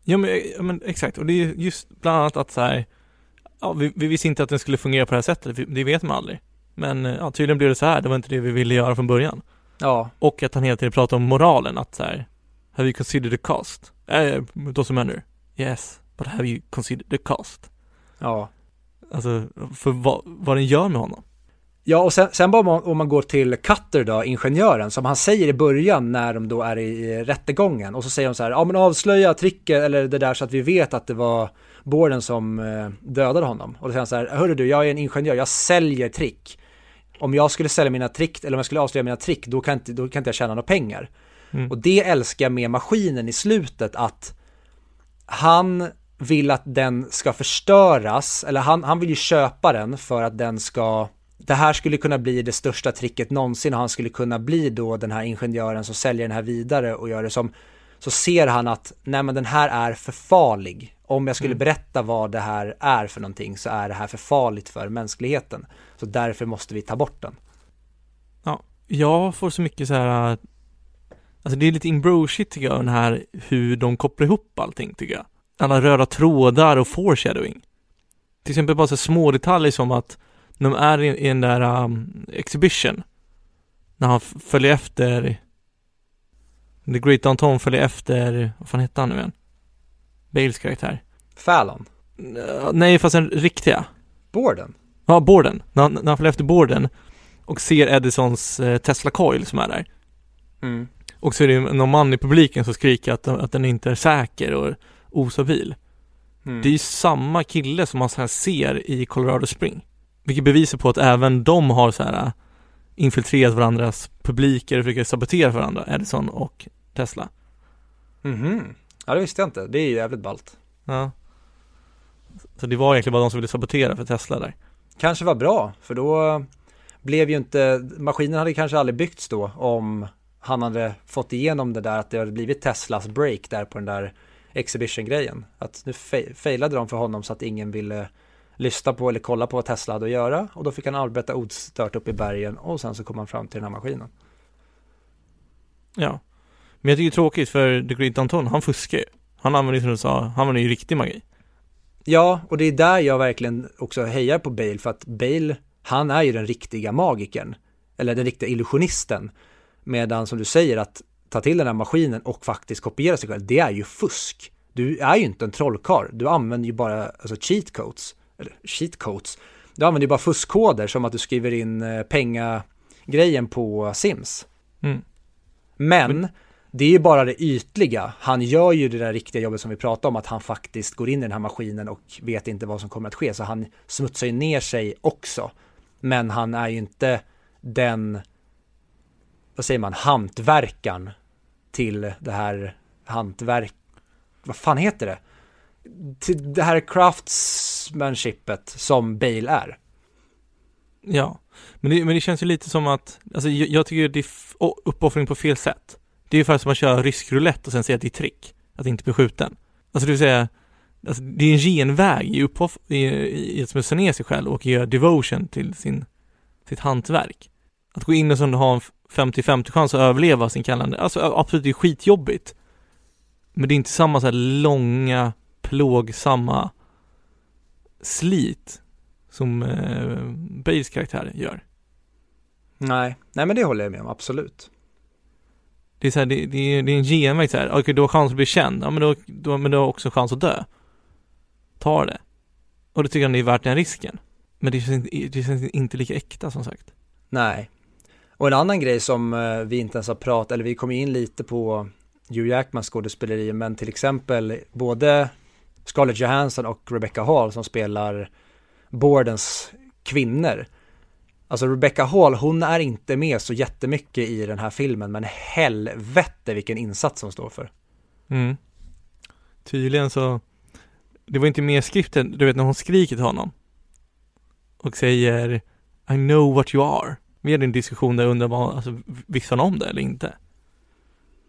Ja men, men exakt, och det är just bland annat att så här, ja, vi, vi visste inte att den skulle fungera på det här sättet, det vet man aldrig. Men ja, tydligen blev det så här, det var inte det vi ville göra från början. Ja. Och att han hela tiden pratar om moralen, att så här, have you considered the cost? Äh, doesn't matter. Yes, but have you considered the cost? Ja. Alltså, för vad, vad den gör med honom. Ja, och sen, sen bara om man går till Cutter då, ingenjören, som han säger i början när de då är i rättegången och så säger de så här, ja men avslöja tricket eller det där så att vi vet att det var Borden som eh, dödade honom. Och då säger han så här, hörru du, jag är en ingenjör, jag säljer trick. Om jag skulle sälja mina trick, eller om jag skulle avslöja mina trick, då kan inte, då kan inte jag tjäna några pengar. Mm. Och det älskar jag med maskinen i slutet, att han vill att den ska förstöras, eller han, han vill ju köpa den för att den ska det här skulle kunna bli det största tricket någonsin och han skulle kunna bli då den här ingenjören som säljer den här vidare och gör det som så ser han att nej men den här är för farlig. Om jag skulle mm. berätta vad det här är för någonting så är det här för farligt för mänskligheten. Så därför måste vi ta bort den. Ja, jag får så mycket så här Alltså det är lite in shit tycker jag, den här hur de kopplar ihop allting tycker jag. Alla röda trådar och foreshadowing. Till exempel bara så små detaljer som att när de är i, i den där um, exhibition, när han följer efter The Great Downton följer efter, vad fan hette han nu igen? Bales karaktär. Fallon? Nej, fast den riktiga. Borden? Ja, Borden. När, när han följer efter Borden och ser Edisons eh, Tesla Coil som är där. Mm. Och så är det någon man i publiken som skriker att, att den inte är säker och ostabil. Mm. Det är ju samma kille som man så ser i Colorado Spring. Vilket bevisar på att även de har så här äh, infiltrerat varandras publiker och försöker sabotera varandra, Edison och Tesla. Mhm. Ja, det visste jag inte. Det är ju jävligt ballt. Ja. Så det var egentligen bara de som ville sabotera för Tesla där. Kanske var bra, för då blev ju inte, maskinen hade kanske aldrig byggts då om han hade fått igenom det där att det hade blivit Teslas break där på den där exhibition-grejen. Att nu failade de för honom så att ingen ville lyssna på eller kolla på vad Tesla hade att göra och då fick han arbeta ostört upp i bergen och sen så kom han fram till den här maskinen. Ja, men jag tycker det är tråkigt för The Great Anton, han fuskar ju. Han använder ju som du sa, han använder ju riktig magi. Ja, och det är där jag verkligen också hejar på Bale för att Bale, han är ju den riktiga magikern. Eller den riktiga illusionisten. Medan som du säger att ta till den här maskinen och faktiskt kopiera sig själv, det är ju fusk. Du är ju inte en trollkarl, du använder ju bara alltså cheat codes eller cheat codes. Du använder ju bara fuskkoder som att du skriver in eh, pengagrejen på Sims. Mm. Men det är ju bara det ytliga. Han gör ju det där riktiga jobbet som vi pratade om, att han faktiskt går in i den här maskinen och vet inte vad som kommer att ske. Så han smutsar ju ner sig också. Men han är ju inte den, vad säger man, hantverkaren till det här hantverk, vad fan heter det? till det här craftsmanshipet som Bale är. Ja, men det, men det känns ju lite som att, alltså jag, jag tycker det är uppoffring på fel sätt. Det är ungefär som att köra rysk roulette och sen säga att det är trick, att inte bli skjuten. Alltså det vill säga, alltså det är en genväg i, uppoff, i, i att smutsa ner sig själv och göra devotion till sin, sitt hantverk. Att gå in och sen ha en 50-50 chans att överleva sin kalender, alltså absolut det är skitjobbigt. Men det är inte samma så långa plågsamma slit som eh, Bales karaktär gör. Nej, nej men det håller jag med om, absolut. Det är så här, det, det, är, det är en genväg så här, okej du har chans att bli känd, ja men då, då, men du har också chans att dö. Ta det. Och då tycker han det är värt den risken. Men det känns, det känns inte lika äkta som sagt. Nej. Och en annan grej som eh, vi inte ens har pratat, eller vi kom in lite på Hugh Jackmans skådespeleri, men till exempel både Scarlett Johansson och Rebecca Hall som spelar Bordens kvinnor. Alltså Rebecca Hall, hon är inte med så jättemycket i den här filmen, men helvete vilken insats hon står för. Mm. Tydligen så, det var inte med i skriften, du vet när hon skriker till honom och säger I know what you are. Vi hade en diskussion där jag undrade, vad, alltså, visste han om det eller inte?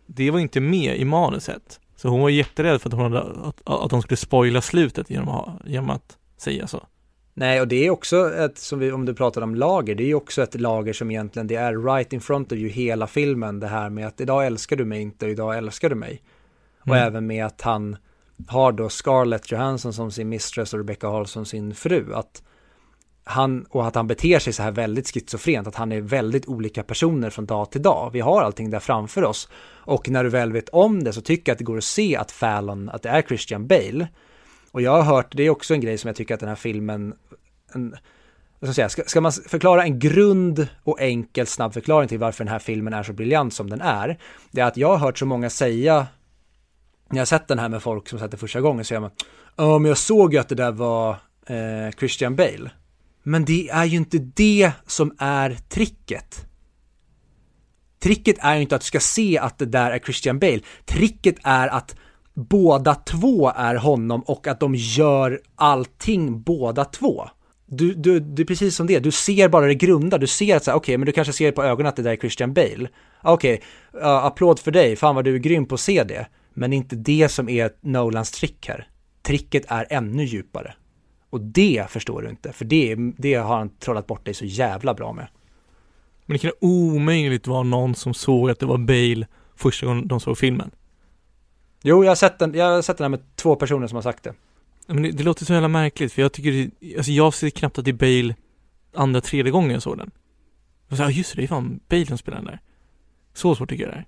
Det var inte med i manuset. Så hon var jätterädd för att hon, hade, att, att hon skulle spoila slutet genom att, genom att säga så. Nej, och det är också ett, som vi, om du pratar om lager, det är också ett lager som egentligen, det är right in front of you hela filmen, det här med att idag älskar du mig inte och idag älskar du mig. Mm. Och även med att han har då Scarlett Johansson som sin mistress och Rebecca Hall som sin fru, att han, och att han beter sig så här väldigt schizofrent, att han är väldigt olika personer från dag till dag. Vi har allting där framför oss. Och när du väl vet om det så tycker jag att det går att se att Fallon, att det är Christian Bale. Och jag har hört, det är också en grej som jag tycker att den här filmen, en, vad ska, jag säga, ska, ska man förklara en grund och enkel snabb förklaring till varför den här filmen är så briljant som den är, det är att jag har hört så många säga när jag har sett den här med folk som sett det första gången så säger man, ja men jag såg ju att det där var eh, Christian Bale. Men det är ju inte det som är tricket. Tricket är ju inte att du ska se att det där är Christian Bale. Tricket är att båda två är honom och att de gör allting båda två. Du, du, det är precis som det, du ser bara det grunda, du ser att så okej, okay, men du kanske ser på ögonen att det där är Christian Bale. Ah, okej, okay, uh, applåd för dig, fan vad du är grym på att se det. Men det är inte det som är Nolans trick här. Tricket är ännu djupare. Och det förstår du inte, för det, det har han trollat bort dig så jävla bra med. Men det kan omöjligt vara någon som såg att det var Bale första gången de såg filmen. Jo, jag har sett den, jag har sett den här med två personer som har sagt det. Men det, det låter så jävla märkligt, för jag tycker det, alltså jag ser knappt att det är Bale andra, tredje gången jag såg den. Jag sa, just det, det är fan Bale som spelar den där. Så svårt tycker jag det är.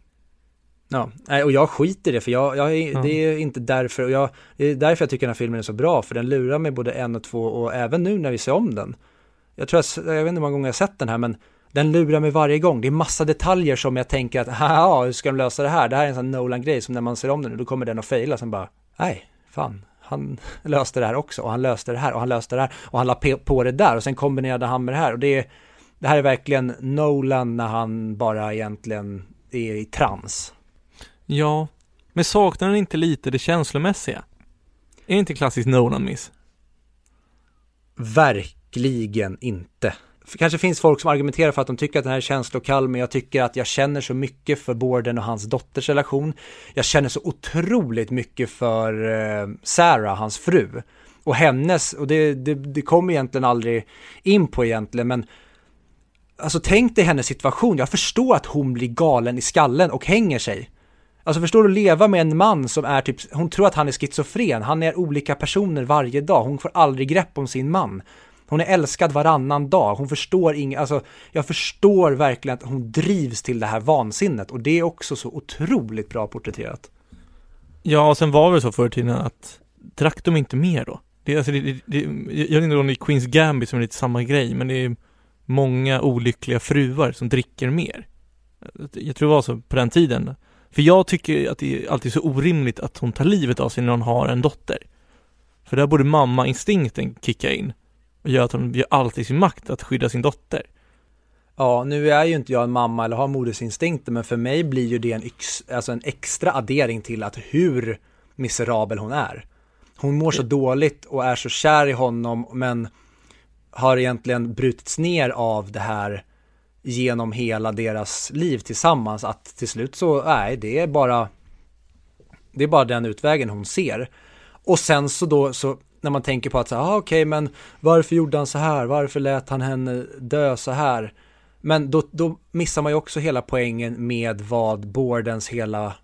Ja, och jag skiter i det för jag, jag är, mm. det är inte därför, och jag, det är därför jag tycker den här filmen är så bra, för den lurar mig både en och två och även nu när vi ser om den. Jag tror jag, jag vet inte hur många gånger jag sett den här, men den lurar mig varje gång. Det är massa detaljer som jag tänker att, ja, hur ska de lösa det här? Det här är en sån Nolan-grej som när man ser om den, då kommer den att fejla, sen bara, nej, fan, han löste det här också, och han löste det här, och han löste det här, och han la på det där, och sen kombinerade han med det här, och det är, det här är verkligen Nolan när han bara egentligen är i trans. Ja, men saknar den inte lite det känslomässiga? Är det inte klassiskt Nolan-miss? Verkligen inte. För kanske finns folk som argumenterar för att de tycker att den här är känslokall, men jag tycker att jag känner så mycket för Borden och hans dotters relation. Jag känner så otroligt mycket för eh, Sarah, hans fru. Och hennes, och det, det, det kommer egentligen aldrig in på egentligen, men alltså tänk dig hennes situation. Jag förstår att hon blir galen i skallen och hänger sig. Alltså förstår du, leva med en man som är typ, hon tror att han är schizofren, han är olika personer varje dag, hon får aldrig grepp om sin man. Hon är älskad varannan dag, hon förstår inget, alltså jag förstår verkligen att hon drivs till det här vansinnet och det är också så otroligt bra porträtterat. Ja, och sen var det så förr i tiden att drack de inte mer då? Det, alltså, det, det, jag vet inte om det är Queens Gambit som är lite samma grej, men det är många olyckliga fruar som dricker mer. Jag tror det var så på den tiden. För jag tycker att det är alltid så orimligt att hon tar livet av sig när hon har en dotter. För där borde mamma-instinkten kicka in och göra att hon gör allt i sin makt att skydda sin dotter. Ja, nu är ju inte jag en mamma eller har modersinstinkter, men för mig blir ju det en, ex, alltså en extra addering till att hur miserabel hon är. Hon mår så dåligt och är så kär i honom, men har egentligen brutits ner av det här genom hela deras liv tillsammans att till slut så, nej, det är bara det är bara den utvägen hon ser. Och sen så då så när man tänker på att så ah, okej, okay, men varför gjorde han så här? Varför lät han henne dö så här? Men då, då missar man ju också hela poängen med vad Bordens hela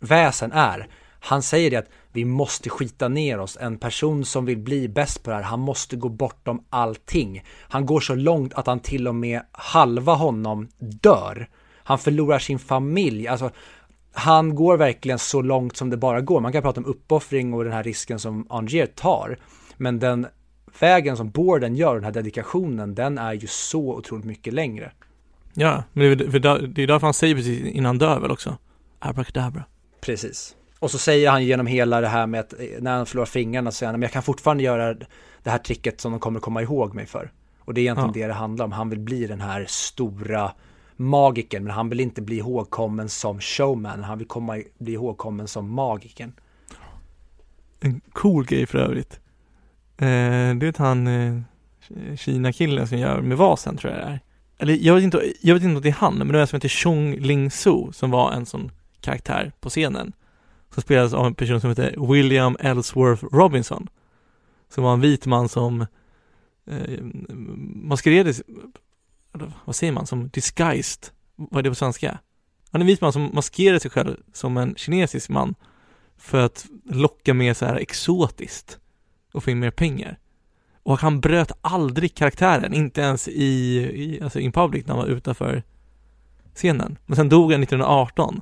väsen är. Han säger det att vi måste skita ner oss. En person som vill bli bäst på det här, han måste gå bortom allting. Han går så långt att han till och med halva honom dör. han förlorar sin familj, alltså han går verkligen så långt som det bara går. Man kan prata om uppoffring och den här risken som Angier tar. Men den vägen som Borden gör, den här dedikationen, den är ju så otroligt mycket längre. Ja, men det är därför han säger precis innan han dör väl också. Abracadabra. Precis. Och så säger han genom hela det här med att eh, när han förlorar fingrarna så säger han, men jag kan fortfarande göra det här tricket som de kommer komma ihåg mig för. Och det är egentligen ja. det det handlar om. Han vill bli den här stora magiken, men han vill inte bli ihågkommen som showman. Han vill komma, bli ihågkommen som magiken. En cool grej för övrigt. Eh, det är han eh, Kina-killen som gör med vasen tror jag det är. Eller jag vet inte, jag vet inte om det är han, men det är en som heter Chong Ling Su som var en sån karaktär på scenen. Som spelades av en person som heter William Ellsworth Robinson. Som var en vit man som eh, maskerades, vad säger man, som disguised, vad är det på svenska? Han är en vit man som maskerade sig själv som en kinesisk man för att locka med så här exotiskt och få in mer pengar. Och han bröt aldrig karaktären, inte ens i, i alltså in public när han var utanför scenen. Men sen dog han 1918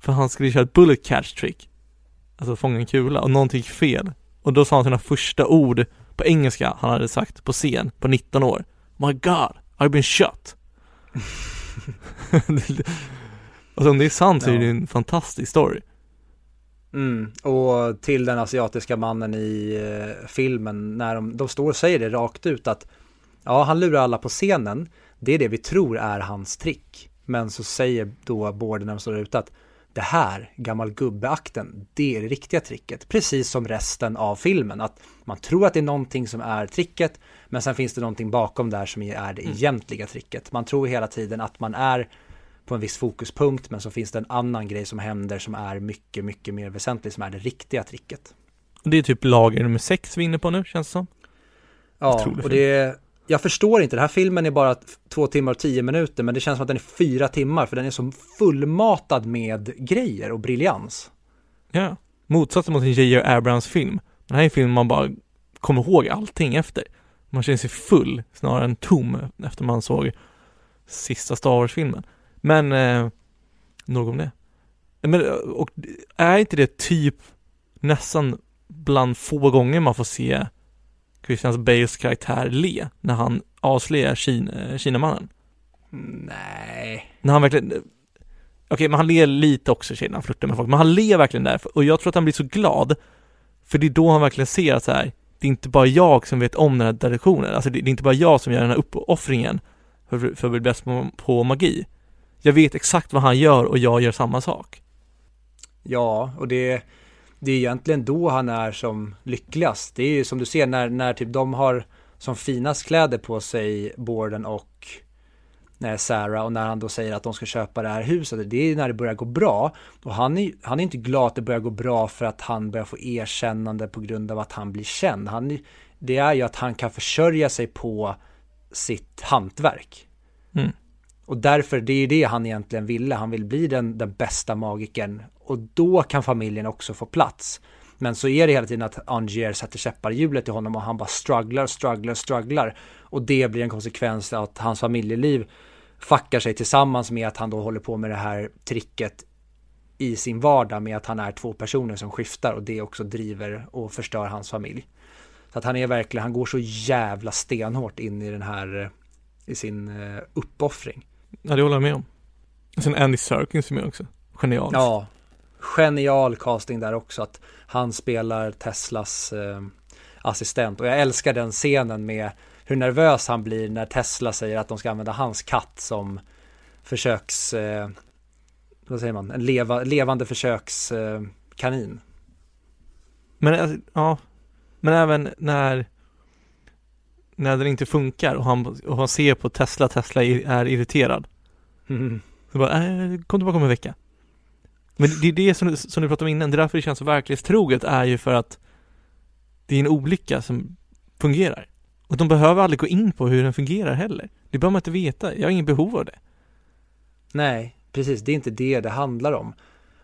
för han skulle köra ett bullet catch trick. Alltså fånga en kula och någonting gick fel. Och då sa han sina första ord på engelska han hade sagt på scen på 19 år. My God, I've been shot. alltså om det är sant så är det en fantastisk story. Mm, och till den asiatiska mannen i eh, filmen när de, de står och säger det rakt ut att ja, han lurar alla på scenen. Det är det vi tror är hans trick. Men så säger då Borden när de står ute att det här, gammal gubbeakten, det är det riktiga tricket. Precis som resten av filmen, att man tror att det är någonting som är tricket, men sen finns det någonting bakom där som är det mm. egentliga tricket. Man tror hela tiden att man är på en viss fokuspunkt, men så finns det en annan grej som händer som är mycket, mycket mer väsentlig, som är det riktiga tricket. Det är typ lager nummer sex vi är inne på nu, känns det som. Ja, och det är, jag förstår inte, den här filmen är bara två timmar och tio minuter, men det känns som att den är fyra timmar, för den är så fullmatad med grejer och briljans. Ja, motsatsen mot en J.J. Abrams film. Den här är en film man bara kommer ihåg allting efter. Man känner sig full snarare än tom efter man såg sista Star Wars-filmen. Men, eh, nog om det. Men, eh, och är inte det typ nästan bland få gånger man får se Christian Bales karaktär le när han avslöjar Kina, Kinamannen? Nej. När han verkligen, okej okay, men han ler lite också tjejen, han flörtar med folk, men han ler verkligen där och jag tror att han blir så glad för det är då han verkligen ser att så här, det är inte bara jag som vet om den här traditionen, alltså det, det är inte bara jag som gör den här uppoffringen för, för att bli bäst på, på magi. Jag vet exakt vad han gör och jag gör samma sak. Ja, och det, det är egentligen då han är som lyckligast. Det är ju som du ser när, när typ de har som finast kläder på sig, Borden och när Sarah och när han då säger att de ska köpa det här huset, det är när det börjar gå bra. Och han är, han är inte glad att det börjar gå bra för att han börjar få erkännande på grund av att han blir känd. Han, det är ju att han kan försörja sig på sitt hantverk. Mm. Och därför, det är ju det han egentligen ville, han vill bli den, den bästa magiken. Och då kan familjen också få plats. Men så är det hela tiden att Angier sätter käppar i hjulet till honom och han bara strugglar, strugglar, strugglar. Och det blir en konsekvens att hans familjeliv fuckar sig tillsammans med att han då håller på med det här tricket i sin vardag med att han är två personer som skiftar och det också driver och förstör hans familj. Så att han är verkligen, han går så jävla stenhårt in i den här, i sin uh, uppoffring. Ja, det håller jag med om. Sen Andy Serkins är med också. Genial. Ja, genial casting där också. Att han spelar Teslas eh, assistent. Och jag älskar den scenen med hur nervös han blir när Tesla säger att de ska använda hans katt som försöks, eh, vad säger man, en leva, levande försökskanin. Eh, Men alltså, ja, men även när när den inte funkar och han, och han ser på Tesla, Tesla är irriterad. Mm. Så bara, äh, kom tillbaka om en vecka. Men det är det som, som du pratade om innan, det är därför det känns så verklighetstroget är ju för att det är en olycka som fungerar. Och de behöver aldrig gå in på hur den fungerar heller. Det behöver man inte veta, jag har ingen behov av det. Nej, precis, det är inte det det handlar om.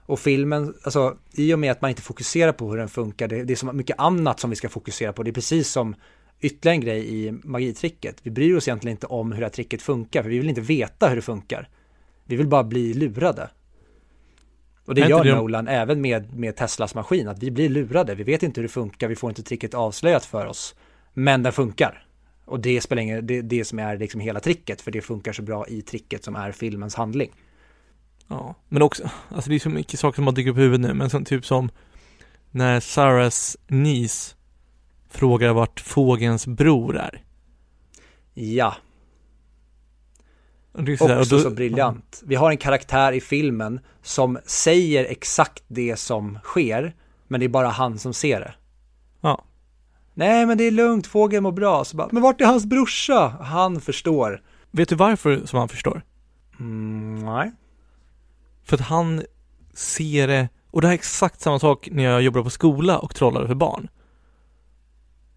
Och filmen, alltså i och med att man inte fokuserar på hur den funkar, det, det är så mycket annat som vi ska fokusera på. Det är precis som ytterligare en grej i magitricket. Vi bryr oss egentligen inte om hur det här tricket funkar, för vi vill inte veta hur det funkar. Vi vill bara bli lurade. Och det gör det- Nolan även med, med Teslas maskin, att vi blir lurade. Vi vet inte hur det funkar, vi får inte tricket avslöjat för oss. Men den funkar. Och det spelar ingen, det, det som är liksom hela tricket, för det funkar så bra i tricket som är filmens handling. Ja, men också, alltså det är så mycket saker som har dykt upp i huvudet nu, men som, typ som när Sarahs niece frågar vart fågelns bror är. Ja, det är sådär, också då- så briljant. Vi har en karaktär i filmen som säger exakt det som sker, men det är bara han som ser det. Ja. Nej, men det är lugnt, fågeln mår bra. Så bara, men vart är hans brorsa? Han förstår. Vet du varför som han förstår? Mm, nej. För att han ser det, och det här är exakt samma sak när jag jobbade på skola och trollade för barn.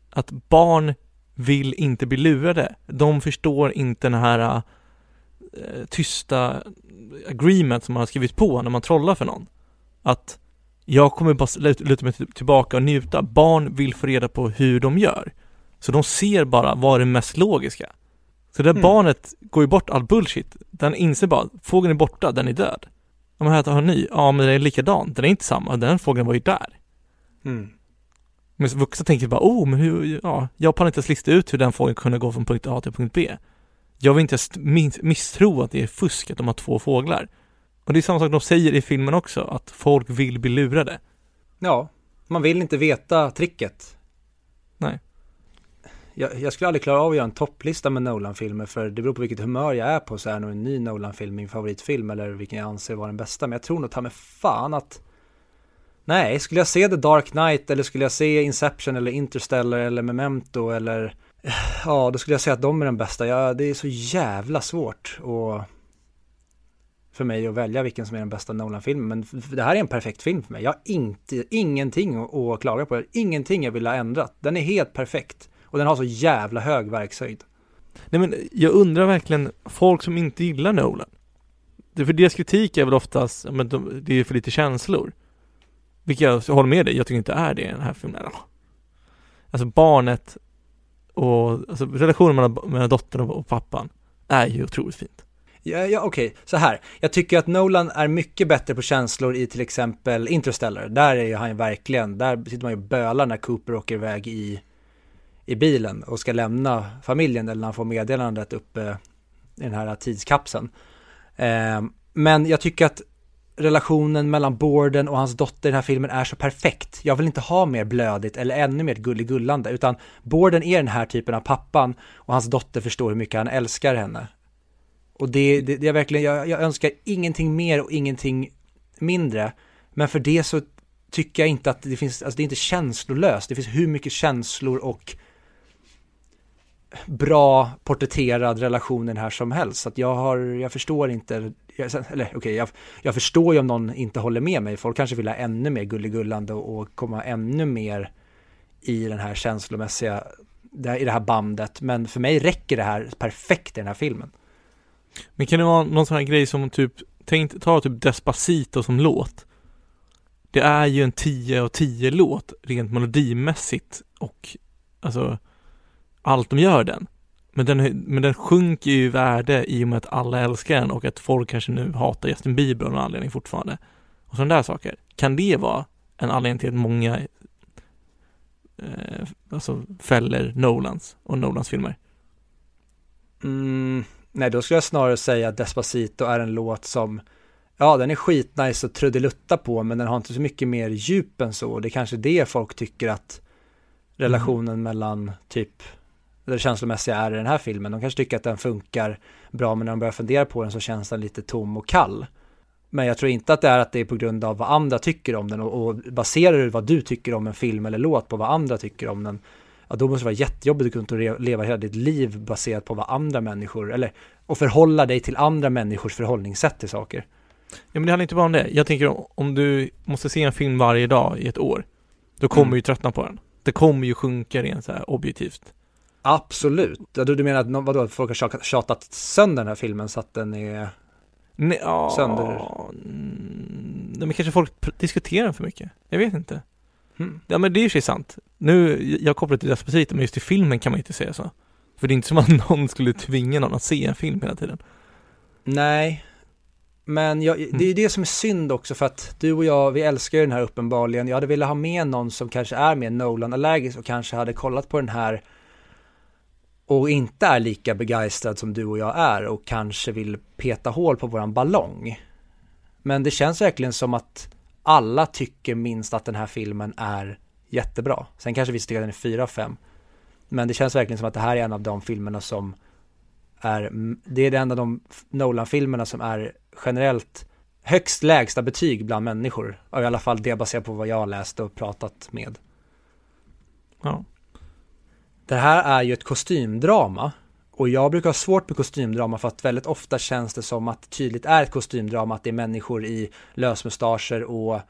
Att barn vill inte bli lurade. De förstår inte den här eh, tysta agreement som man har skrivit på när man trollar för någon. Att jag kommer bara lut- luta mig till- tillbaka och njuta. Barn vill få reda på hur de gör. Så de ser bara vad är det mest logiska. Så det där Mm. barnet går ju bort all bullshit. Den inser bara, fågeln är borta, den är död. Ja men här har en ny, ja men den är likadan, den är inte samma, den fågeln var ju där. Mm. Men vuxna tänker bara, oh men hur, ja, jag kan inte ens lista ut hur den fågeln kunde gå från punkt A till punkt B. Jag vill inte misstro att det är fusk att de har två fåglar. Och det är samma sak de säger i filmen också, att folk vill bli lurade. Ja, man vill inte veta tricket. Nej. Jag, jag skulle aldrig klara av att göra en topplista med Nolan-filmer för det beror på vilket humör jag är på så är nog en ny Nolan-film min favoritfilm eller vilken jag anser vara den bästa. Men jag tror nog ta mig fan att Nej, skulle jag se The Dark Knight eller skulle jag se Inception eller Interstellar eller Memento eller Ja, då skulle jag säga att de är den bästa. Ja, det är så jävla svårt och för mig att välja vilken som är den bästa Nolan-filmen. Men det här är en perfekt film för mig. Jag har inte, ingenting att, att klaga på. Ingenting jag vill ha ändrat. Den är helt perfekt. Och den har så jävla hög verkshöjd. Nej men jag undrar verkligen, folk som inte gillar Nolan. Det för deras kritik är väl oftast, men de, det är för lite känslor. Vilket jag håller med dig, jag tycker inte är det i den här filmen. Alltså barnet och, alltså relationen mellan, mellan dottern och, pappan är ju otroligt fint. Ja, ja okej, så här. Jag tycker att Nolan är mycket bättre på känslor i till exempel Interstellar. Där är ju han verkligen, där sitter man ju och bölar när Cooper åker iväg i, i bilen och ska lämna familjen eller när han får meddelandet uppe i den här tidskapseln. Eh, men jag tycker att relationen mellan Borden och hans dotter i den här filmen är så perfekt. Jag vill inte ha mer blödigt eller ännu mer gulligullande, utan Borden är den här typen av pappan och hans dotter förstår hur mycket han älskar henne. Och det, det, det är verkligen, jag, jag önskar ingenting mer och ingenting mindre. Men för det så tycker jag inte att det finns, alltså det är inte känslolöst. Det finns hur mycket känslor och bra porträtterad relation i den här som helst. Så att jag har, jag förstår inte, jag, eller okej, jag, jag förstår ju om någon inte håller med mig. Folk kanske vill ha ännu mer gulligullande och, komma ännu mer i den här känslomässiga, det här- i det här bandet. Men för mig räcker det här perfekt i den här filmen. Men kan det vara någon sån här grej som typ, tänk, ta typ Despacito som låt. Det är ju en 10 av 10 låt rent melodimässigt och alltså allt de gör den. Men den, men den sjunker ju i värde i och med att alla älskar den och att folk kanske nu hatar Justin Bieber av någon anledning fortfarande. Och sådana där saker. Kan det vara en anledning till att många eh, alltså fäller Nolans och Nolans filmer? Mm, nej, då skulle jag snarare säga att Despacito är en låt som, ja, den är skitnice och trudelutta på, men den har inte så mycket mer djup än så. Det är kanske det folk tycker att relationen mellan typ det känslomässiga är i den här filmen. De kanske tycker att den funkar bra, men när de börjar fundera på den så känns den lite tom och kall. Men jag tror inte att det är att det är på grund av vad andra tycker om den och, och baserar du vad du tycker om en film eller låt på vad andra tycker om den, ja då måste det vara jättejobbigt att kunna leva hela ditt liv baserat på vad andra människor, eller och förhålla dig till andra människors förhållningssätt till saker. Ja men det handlar inte bara om det. Jag tänker om, du måste se en film varje dag i ett år, då kommer Mm. du ju tröttna på den. Det kommer ju sjunka rent så här objektivt. Absolut. Du, du menar att vadå, att folk har tjatat, sönder den här filmen så att den är... Nej, ja, Sönder. Mm, men kanske folk diskuterar för mycket. Jag vet inte. Hmm. Ja men det är ju sig sant. Nu, jag kopplar till Despacito, men just i filmen kan man inte säga så. För det är inte som att någon skulle tvinga någon att se en film hela tiden. Nej. Men jag, det är ju det som är synd också för att du och jag, vi älskar ju den här uppenbarligen. Jag hade velat ha med någon som kanske är mer Nolan-allergisk och kanske hade kollat på den här och inte är lika begeistrad som du och jag är och kanske vill peta hål på våran ballong. Men det känns verkligen som att alla tycker minst att den här filmen är jättebra. Sen kanske vi tycker att den är 4 av 5. Men det känns verkligen som att det här är en av de filmerna som är, det är en av de Nolan-filmerna som är generellt högst lägsta betyg bland människor. I alla fall det baserat på vad jag har läst och pratat med. Ja. Det här är ju ett kostymdrama. Och jag brukar ha svårt med kostymdrama för att väldigt ofta känns det som att det tydligt är ett kostymdrama, att det är människor i lösmustascher och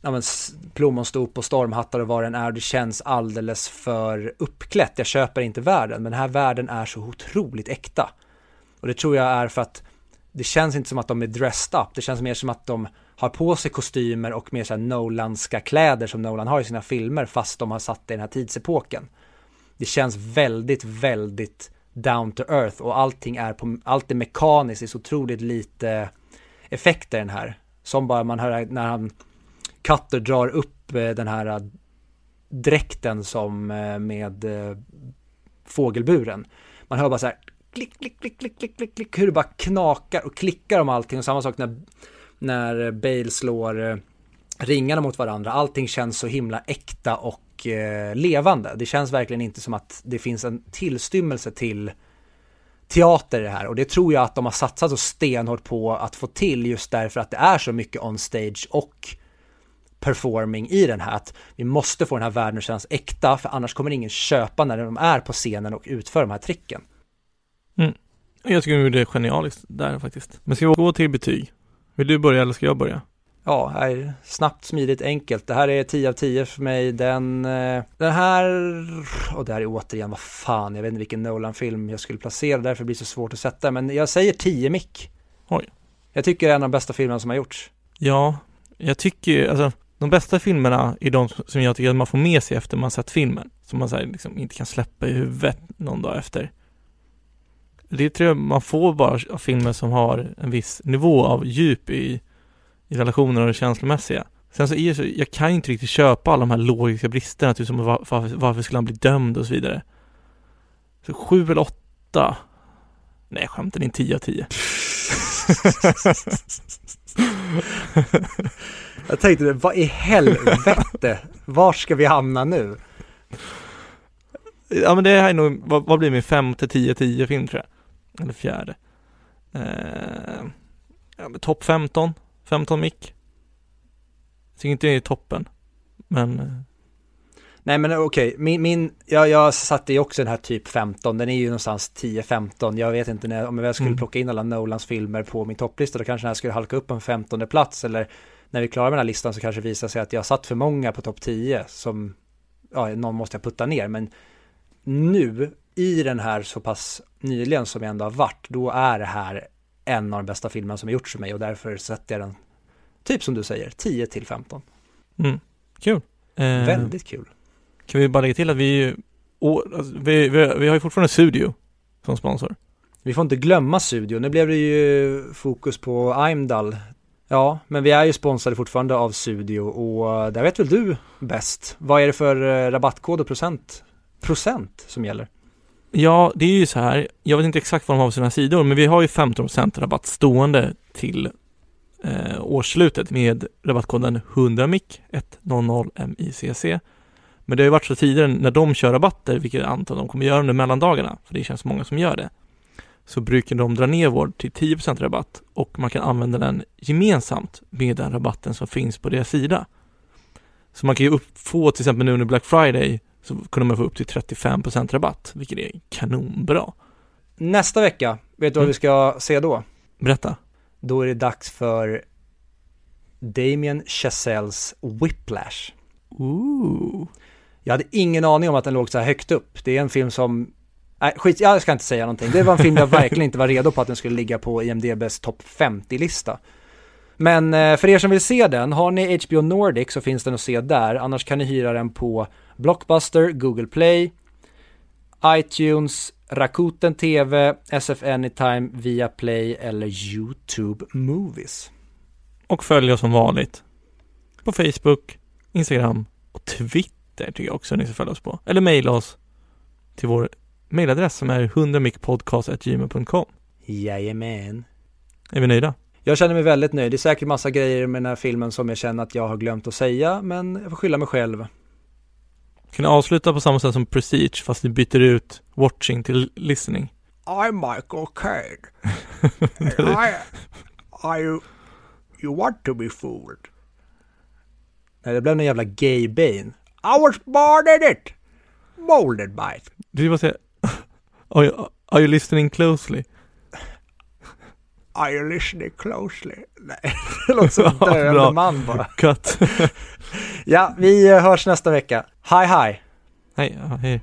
ja, men, plommonstop och stormhattar och vad den är. Det känns alldeles för uppklätt. Jag köper inte världen, men den här världen är så otroligt äkta. Och det tror jag är för att det känns inte som att de är dressed up. Det känns mer som att de har på sig kostymer och mer så här Nolanska kläder som Nolan har i sina filmer fast de har satt det i den här tidsepoken. Det känns väldigt, väldigt down to earth och allting är på, allt är mekaniskt, det är så otroligt lite effekter i den här. Som bara man hör när han Cutter drar upp eh, den här eh, dräkten som eh, med fågelburen. Man hör bara så här klick, klick, klick, klick, klick, klick, klick, hur det bara knakar och klickar om allting. Och samma sak när, när Bale slår ringarna mot varandra. Allting känns så himla äkta och eh, levande. Det känns verkligen inte som att det finns en tillstymmelse till teater i det här och det tror jag att de har satsat så stenhårt på att få till just därför att det är så mycket on stage och performing i den här. Att vi måste få den här världen att kännas äkta för annars kommer ingen köpa när de är på scenen och utför de här tricken. Mm. Jag tycker de gjorde det genialiskt där faktiskt. Men ska vi gå till betyg? Vill du börja eller ska jag börja? Ja, här, snabbt, smidigt, enkelt. Det här är 10 av 10 för mig. Den, eh, den här, och det här är återigen, vad fan, jag vet inte vilken Nolan-film jag skulle placera, därför blir det så svårt att sätta, men jag säger 10 mick. Oj. Jag tycker det är en av de bästa filmerna som har gjorts. Ja, jag tycker, alltså, de bästa filmerna är de som jag tycker att man får med sig efter man sett filmen. Som man så här, liksom inte kan släppa i huvudet någon dag efter. Det tror jag man får bara av filmer som har en viss nivå av djup i, i relationer och det känslomässiga. Sen så är det så, jag kan inte riktigt köpa alla de här logiska bristerna, typ som var, varför, varför skulle han bli dömd och så vidare. Så sju eller åtta. Nej, skämtar, det är en tio av tio. Jag tänkte, vad i helvete, var ska vi hamna nu? Ja men det här är nog, vad, vad blir min femte, tio, tio film tror jag? Eller fjärde. Eh, ja, topp 15, 15 mick. Jag tycker inte det är toppen, men eh. Nej men okej, okay. min, min jag, jag satte ju också den här typ 15, den är ju någonstans 10-15, jag vet inte när, om jag skulle mm. plocka in alla Nolans filmer på min topplista, då kanske den här skulle halka upp en 15 plats eller när vi är klara med den här listan så kanske det visar sig att jag satt för många på topp 10 som, ja, någon måste jag putta ner, men nu i den här så pass nyligen som jag ändå har varit, då är det här en av de bästa filmerna som har gjorts för mig och därför sätter jag den, typ som du säger, 10 till 15. Mm, kul. Eh, Väldigt kul. Kan vi bara lägga till att vi, alltså, vi, vi, vi har ju fortfarande Studio som sponsor. Vi får inte glömma Studio, nu blev det ju fokus på Imdal Ja, men vi är ju sponsrade fortfarande av Studio och där vet väl du bäst. Vad är det för eh, rabattkod och procent, procent som gäller? Ja, det är ju så här. Jag vet inte exakt vad de har på sina sidor, men vi har ju 15% rabatt stående till eh, årsslutet med rabattkoden 100MIC 100MICC. Men det har ju varit så tidigare när de kör rabatter, vilket jag antar de kommer göra under mellandagarna, för det känns många som gör det så brukar de dra ner vår till 10% rabatt och man kan använda den gemensamt med den rabatten som finns på deras sida. Så man kan ju få till exempel nu under Black Friday så kunde man få upp till 35% rabatt, vilket är kanonbra. Nästa vecka, vet du vad mm. vi ska se då? Berätta. Då är det dags för Damien Chazelles Whiplash. Ooh. Jag hade ingen aning om att den låg så här högt upp. Det är en film som Nej, skit, jag ska inte säga någonting. Det var en film jag verkligen inte var redo på att den skulle ligga på IMDBs topp 50-lista. Men eh, för er som vill se den, har ni HBO Nordic så finns den att se där. Annars kan ni hyra den på Blockbuster, Google Play, iTunes, Rakuten TV, SF Anytime, Viaplay eller YouTube Movies. Och följ oss som vanligt. På Facebook, Instagram och Twitter tycker jag också ni ska följa oss på. Eller mejla oss till vår mejladress som är 100micpodcast.gmail.com. Jajamän. Är vi nöjda? Jag känner mig väldigt nöjd. Det är säkert massa grejer med den här filmen som jag känner att jag har glömt att säga, men jag får skylla mig själv. Kan ni avsluta på samma sätt som Prestige fast ni byter ut watching till listening? I'm Michael Caine. I, I, you want to be fooled. Nej, det blev någon jävla gay bane. I was born in it. Molded by it. Du vill bara säga are you, are you listening closely? Are you listening closely? Nej, det låter som en döende man bara. Cut. Ja, vi hörs nästa vecka. Hi, hi. Hej, hej.